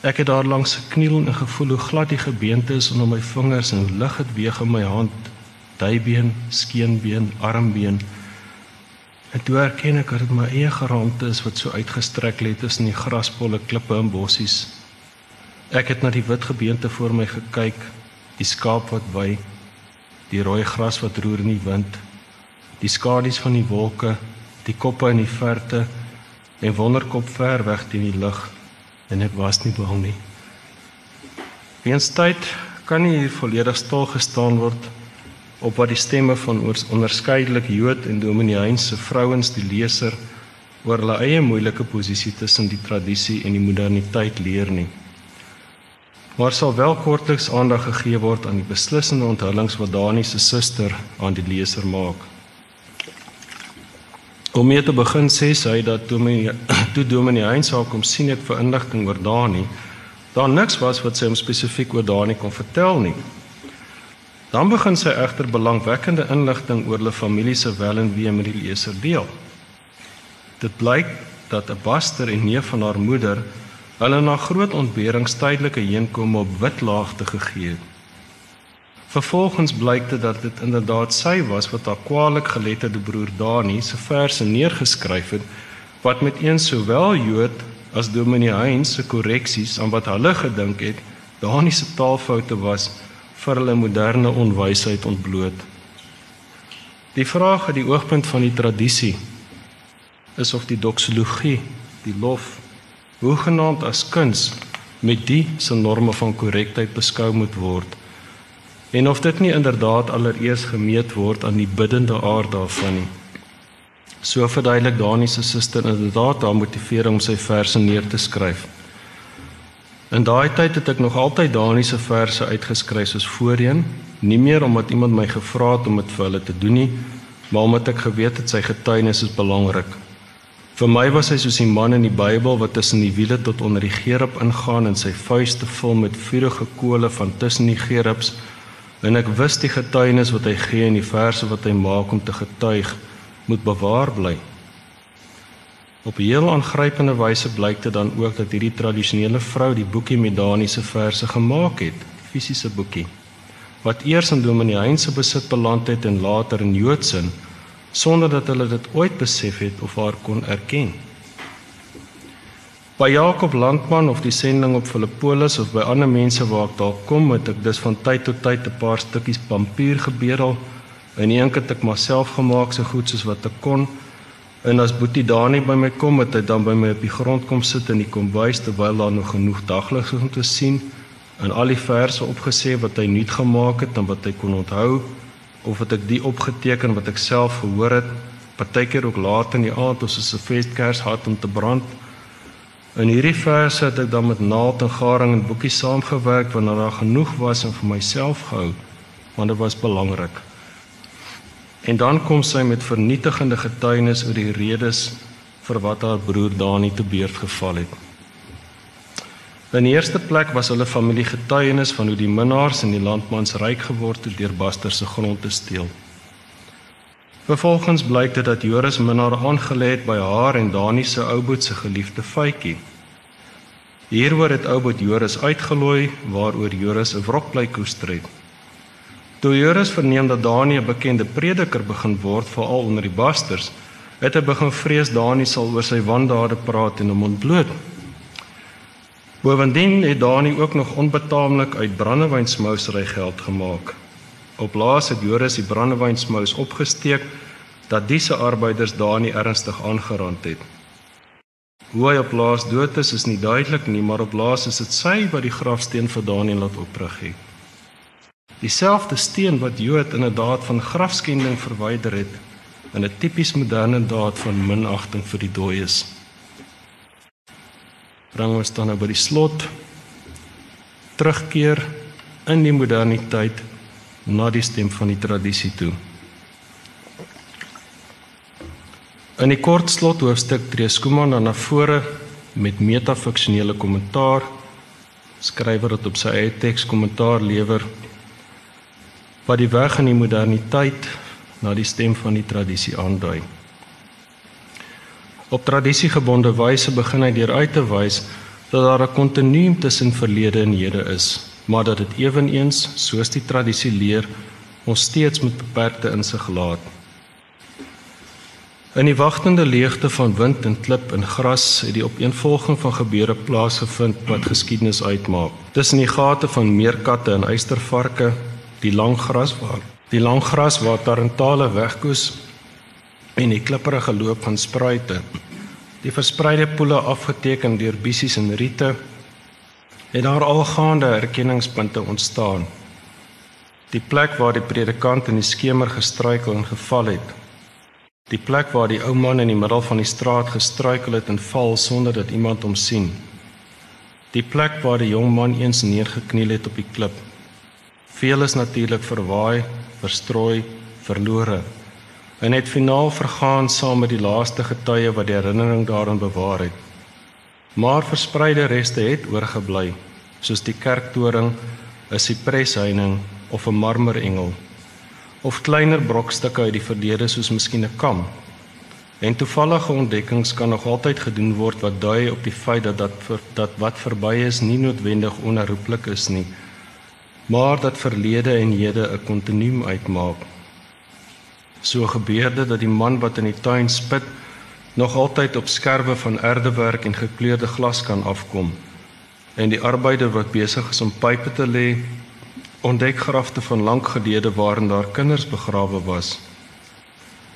Ek het daar langs gekniel en gevoel hoe glad die gebeente is onder my vingers en lig het weeg in my hand, duibeen, skeenbeen, armbeen. En toe erken ek dat dit my eie geraamte is wat so uitgestrek lê tussen die grasbolle, klippe en bossies. Ek het na die wit gebeente voor my gekyk, die skaap wat wy, die rooi gras wat roer in die wind, die skadu's van die wolke, die koppe in die verte en wonderkop ver weg teen die lug en ek was nie bang nie. Weens tyd kan nie hier volledig stil gestaan word op wat die stemme van onderskeidelik Jood en Dominee Heinz se vrouens die leser oor hulle eie moeilike posisie tussen die tradisie en die moderniteit leer nie. Maar sal wel kortliks aandag gegee word aan die beslissende onthullings wat Dani se suster aan die leser maak. Om mee te begin sê sy dat Dominee toe Dominee Heinz haar kom sien het vir inligting oor Dani, daar niks was wat sy hom spesifiek oor Dani kon vertel nie. Dan begin sy egter belangwekkende inligting oor hulle familie se wel en wee met die leser deel. Dit blyk dat 'n baster en neef van haar moeder hulle na groot ontberings tydelike heenkome op Witlaagte gegee het. Vervolgens blyk dit dat dit inderdaad sy was wat haar kwaliek geletterde broer Dani se verse neergeskryf het wat met een sowel Jood as Dominee Heinz se korreksies aan wat hulle gedink het Dani se taalfoute was vir hulle moderne onwysheid ontbloot. Die vraag uit die oogpunt van die tradisie is of die doxologie, die lof, hoegenaamd as kuns met die se norme van korrektheid beskou moet word en of dit nie inderdaad allereers gemeet word aan die biddende aard daarvan nie. So verduidelik Dani se suster inderdaad haar motivering om sy verse neer te skryf. In daai tyd het ek nog altyd Dani se verse uitgeskryf soos voorheen, nie meer omdat iemand my gevra het om dit vir hulle te doen nie, maar omdat ek geweet het sy getuienis is belangrik. Vir my was hy soos 'n man in die Bybel wat tussen die wiele tot onder die gerub ingaan en sy vuiste vul met vurige kole van tussen die gerubs en ek wis die getuienis wat hy gee en die verse wat hy maak om te getuig moet bewaar bly. Op 'n heel aangrypende wyse blyk dit dan ook dat hierdie tradisionele vrou die boekie met Daniese verse gemaak het, fisiese boekie, wat eers in Dominee Heinz se besit beland het en later in Joodsin, sonder dat hulle dit ooit besef het of haar kon erken. By Jakob Landman of die sending op Filippolis of by ander mense waar ek daar kom, het ek dis van tyd tot tyd 'n paar stukkies pampuur gebedel. En een het ek myself gemaak so goed soos wat ek kon. En as Boetie Dani by my kom, het hy dan by my op die grond kom sit in die kombuis terwyl daar nog genoeg daglig is om te sien en al die verse opgesê wat hy nuut gemaak het en wat hy kon onthou of het ek die opgeteken wat ek self gehoor het partykeer ook laat in die aand as ons 'n feeskers gehad om te brand In hierdie verse het ek dan met naald en garing en boekie saamgewerk wanneer daar genoeg was en vir myself gehou want dit was belangrik. En dan kom sy met vernietigende getuienis oor die redes vir wat haar broer Dani te beurt geval het. In die eerste plek was hulle familie getuienis van hoe die minnaars in die landmans ryk geword het deur Baster se grond te steel. Vervolgens blyk dit dat Joris minnaar aangelê het by haar en Dani se ouboet se geliefde Faitjie. Hieroor het ouboet Joris uitgelooi waaroor Joris 'n wrokbly koester het. Toe Joris verneem dat Dani 'n bekende prediker begin word veral onder die basters, het hy begin vrees Dani sal oor sy wandade praat en hom ontbloot. Bovendien het Dani ook nog onbetaamlik uit brandewynsmousery geld gemaak. Op laas het Joris die brandewynsmous opgesteek dat disse arbeiders daar nie ernstig aangerand het. Hoe hy op laas dood is is nie duidelik nie, maar op laas is dit sy wat die grafsteen vir Daniël laat oprig het. Dieselfde steen wat Jood inderdaad van grafskending verwyder het in 'n tipies moderne daad van minagting vir die dooies. Bring ons dan nou by die slot terugkeer in die moderniteit na die stem van die tradisie toe. In die kort slot hoofstuk tree Skuman dan na vore met metafiksionele kommentaar. Skrywer het op sy eie teks kommentaar lewer wat die weg in die moderniteit na die stem van die tradisie aandui. Op tradisiegebonde wyse begin hy deur uit te wys dat daar 'n kontinuum tussen verlede en hede is maar dat dit ewenigs soos die tradisie leer ons steeds met beperkte insig laat. In die wagtende leegte van wind en klip en gras het die opeenvolging van gebeure plaasgevind wat geskiedenis uitmaak. Tussen die gate van meerkatte en eystervarke, die lang gras waar die lang gras waar tarantale wegkoes en die klipprige loop van spruite. Die verspreide poele afgeteken deur bissies en riete het daar algaande erkenningspunte ontstaan. Die plek waar die predikant in die skemer gestruikel en geval het. Die plek waar die ou man in die middel van die straat gestruikel het en val sonder dat iemand hom sien. Die plek waar die jong man eens neergekniel het op die klip. Veel is natuurlik verwaai, verstrooi, verlore en het finaal vergaan saam met die laaste getuie wat die herinnering daaraan bewaar het maar verspreide reste het oorgebly soos die kerktoring, 'n sipresheining of 'n marmerengel of kleiner brokstukke uit die verlede soos miskien 'n kam. En toevallige ontdekkings kan nog altyd gedoen word wat dui op die feit dat dat dat wat verby is nie noodwendig onherroepelik is nie, maar dat verlede en hede 'n kontinuum uitmaak. So gebeur dit dat die man wat in die tuin spit nog altyd op skerwe van erdewerk en gekleurde glas kan afkom. En die arbeider wat besig is om pype te lê, ontdek grafte van lank gelede waarin daar kinders begrawe was.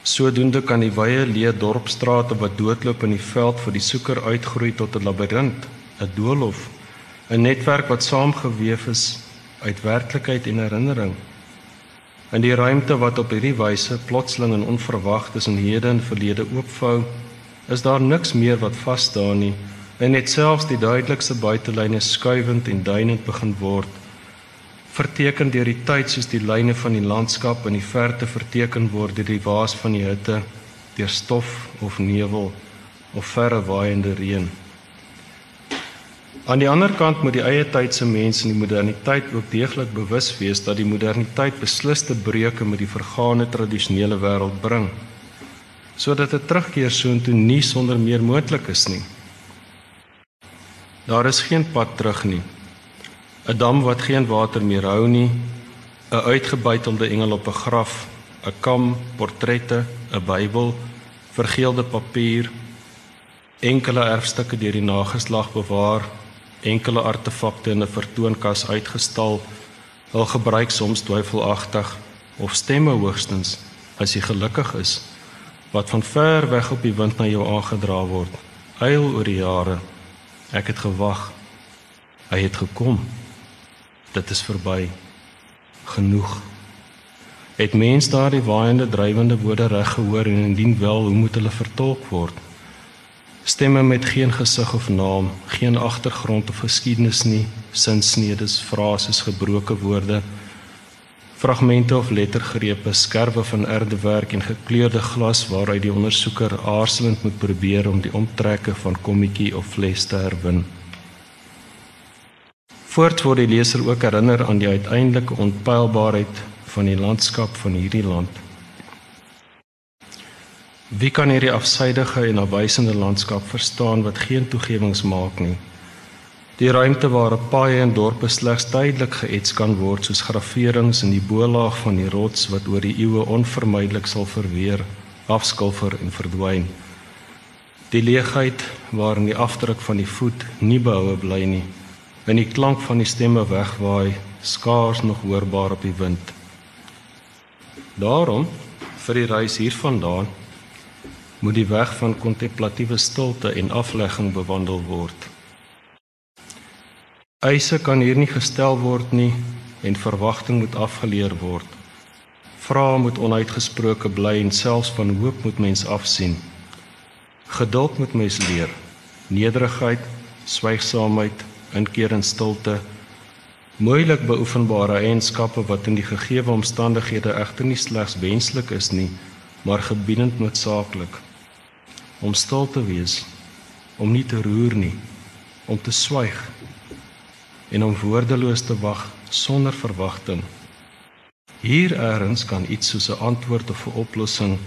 Sodoende kan die wye leë dorpstrate wat doodloop in die veld vir die soeker uitgroei tot 'n labirint, 'n doolhof, 'n netwerk wat saamgeweef is uit werklikheid en herinnering. In die ruimte wat op hierdie wyse plotseling en onverwag tussen hede en verlede oopvou, is daar niks meer wat vas staan nie en net selfs die duidelikste buitelyne skuivend en duinend begin word verteken deur die tyd soos die lyne van die landskap in die verte verteken word deur die waas van die hitte deur stof of nevel of verre waaiende reën Aan die ander kant moet die eie tyd se mense in die moderniteit ook deeglik bewus wees dat die moderniteit besliste breuke met die vergane tradisionele wêreld bring sodat 'n terugkeer soontoe nie sonder meer moontlik is nie. Daar is geen pad terug nie. 'n Dam wat geen water meer hou nie, 'n uitgebuitelde engel op 'n graf, 'n kam, portrette, 'n Bybel, vergeelde papier enkele erfstukke deur die nageslag bewaar, enkele artefakte in 'n vertoonkas uitgestal, hul gebruik soms twyfelagtig of stemme hoogstens as jy gelukkig is wat van ver weg op die wind na jou aangedra word. Eil oor die jare. Ek het gewag. Hy het gekom. Dit is verby. Genoeg. Het mens daardie waaiende drywende woorde reg gehoor en indien wel, hoe moet hulle vertolk word? Stemme met geen gesig of naam, geen agtergrond of geskiedenis nie, sinsnedes, frases, gebroke woorde, fragmente of lettergrepe, skerwe van erdewerk en gekleurde glas waaruit die ondersoeker aarzelend moet probeer om die omtrekke van kommetjie of fles te herwin. Voorts word die leser ook herinner aan die uiteindelike onpylbaarheid van die landskap van hierdie land. Wie kan hierdie afsydige en afwysende landskap verstaan wat geen toegewings maak nie? Die ruimte waar paaie en dorpe slegs tydelik geets kan word soos graverings in die bolaag van die rots wat oor die eeue onvermydelik sal verweer, afskilfer en verdwyn. Die leegheid waarin die afdruk van die voet nie behoue bly nie, en die klank van die stemme wegwaai, skaars nog hoorbaar op die wind. Daarom vir die reis hiervandaan moet die weg van kontemplatiewe stilte en aflegging bewandel word. Eise kan hier nie gestel word nie en verwagting moet afgeleer word. Vrae moet onuitgesproke bly en selfs van hoop moet mens afsien. Geduld moet mens leer. Nederigheid, swygsaamheid, inkeer in stilte moeilik beoefenbare eienskappe wat in die gegeewe omstandighede egter nie slegs wenslik is nie, maar gebiedend noodsaaklik. Om stil te wees, om nie te roer nie, om te swyg en om woordeloos te wag sonder verwagting. Hier eers kan iets soos 'n antwoord of 'n oplossing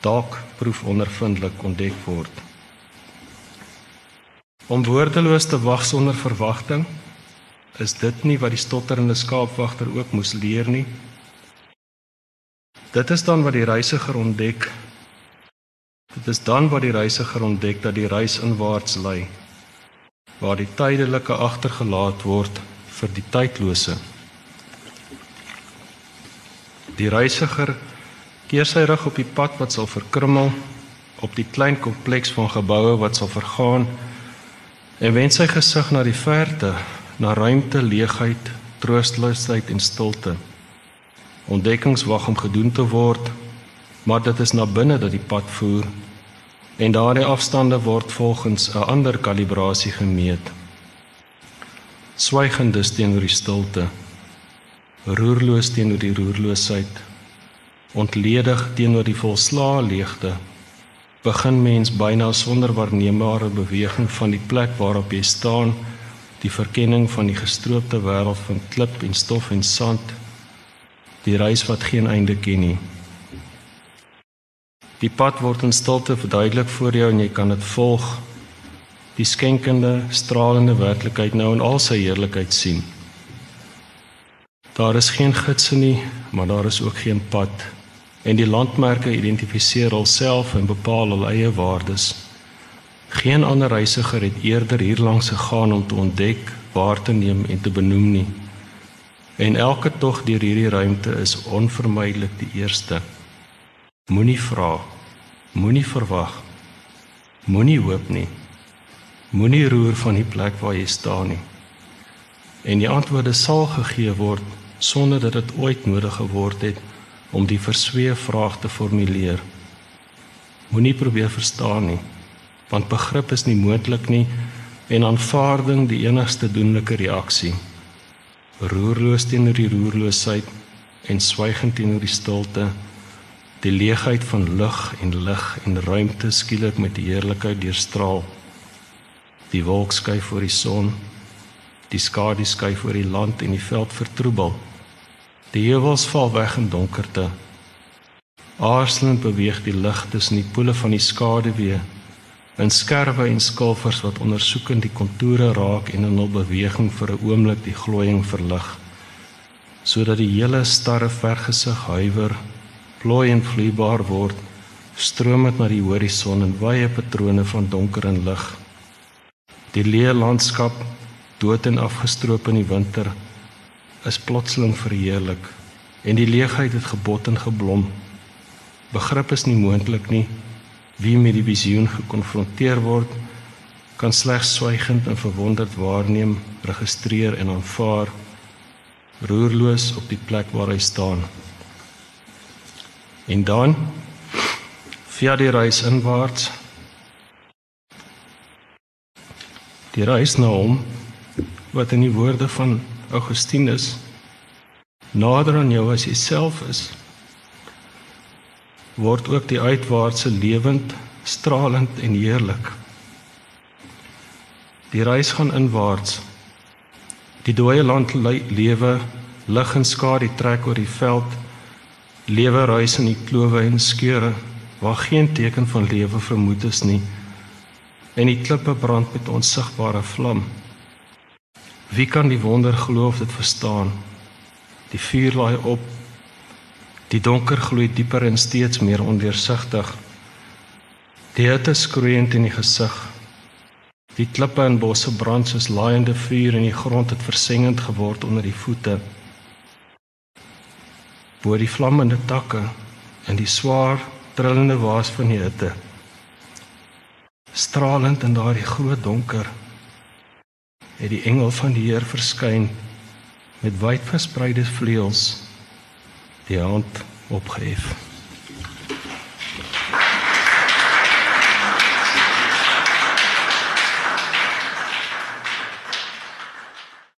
dalk proefondervindelik ontdek word. Om woordeloos te wag sonder verwagting Is dit nie wat die stotterende skaapwagter ook moes leer nie? Dit is dan wat die reisiger ontdek. Dit is dan wat die reisiger ontdek dat die reis inwaarts lei, waar die tydelike agtergelaat word vir die tydlose. Die reisiger keer sy rug op die pad wat sal verkrummel, op die klein kompleks van geboue wat sal vergaan en wend sy gesig na die verte na ruimte, leegheid, troosteloosheid en stilte. Ontdekkings wag om gedoen te word, maar dit is na binne dat die pad voer en daardie afstande word volgens 'n ander kalibrasie gemeet. Swygende teenoor die stilte, roerloos teenoor die roerloosheid, ontledig teenoor die volslaa leegte, begin mens byna sonder waarneembare beweging van die plek waarop jy staan die verkenning van die gestroopte wêreld van klip en stof en sand die reis wat geen einde ken nie die pad word in stilte verduidelik voor jou en jy kan dit volg die skenkende stralende werklikheid nou in al sy heerlikheid sien daar is geen gidse nie maar daar is ook geen pad en die landmerke identifiseer alself en bepaal hul eie waardes Geen ander reisiger het eerder hierlangs gegaan om te ontdek, waar te neem en te benoem nie. En elke tog deur hierdie ruimte is onvermydelik die eerste. Moenie vra, moenie verwag, moenie hoop nie. Moenie roer van die plek waar jy staan nie. En die antwoorde sal gegee word sonder dat dit ooit nodig geword het om die verswee vraag te formuleer. Moenie probeer verstaan nie want begrip is nie moontlik nie en aanvaarding die enigste doenlike reaksie. Roerloos teenoor die roerloosheid en swygend teenoor die stilte, die leegheid van lig en lig en ruimte skielik met die heerlikheid deurstraal. Die wolk skuif voor die son, die skadu skuif oor die land en die veld vertroebel. Die heuwels val weg in donkerte. Aarzelend beweeg die lig tussen die poele van die skaduwee in skerwe en skilfers wat ondersoekend die kontoure raak en in hul beweging vir 'n oomblik die glooiing verlig sodat die hele starre vergesig huiwer plooi en vloeibaar word stroom dit na die horison in wye patrone van donker en lig. Die leë landskap, dood en afgestroop in die winter, is plotseling verheerlik en die leegheid het gebot en geblom. Begrip is nie moontlik nie. Wie met die visioen gekonfronteer word, kan slegs swygend en verwonderd waarneem, registreer en aanvaar, roerloos op die plek waar hy staan. En dan via die reis inwaarts. Die reis na hom wat in die woorde van Augustinus nader aan jou as jouself is word ook die uitwaartse lewend stralend en heerlik. Die reis gaan inwaarts. Die dooie land lewe lig en skadu trek oor die veld lewe ruis in die klowe en skeure waar geen teken van lewe vermoed is nie. En die klippe brand met onsigbare vlam. Wie kan die wonder glo of dit verstaan? Die vuur laai op. Die donker gloei dieper en steeds meer ondeursigtig. Die hitte skroeiend in die gesig. Die klippe en bosse brand soos laaiende vuur en die grond het versengend geword onder die voete bo die vlammende takke en die swaar trillende waas van die hitte. Stralend in daardie groot donker het die engel van die Heer verskyn met wyd verspreide vleuels die hand opgehef.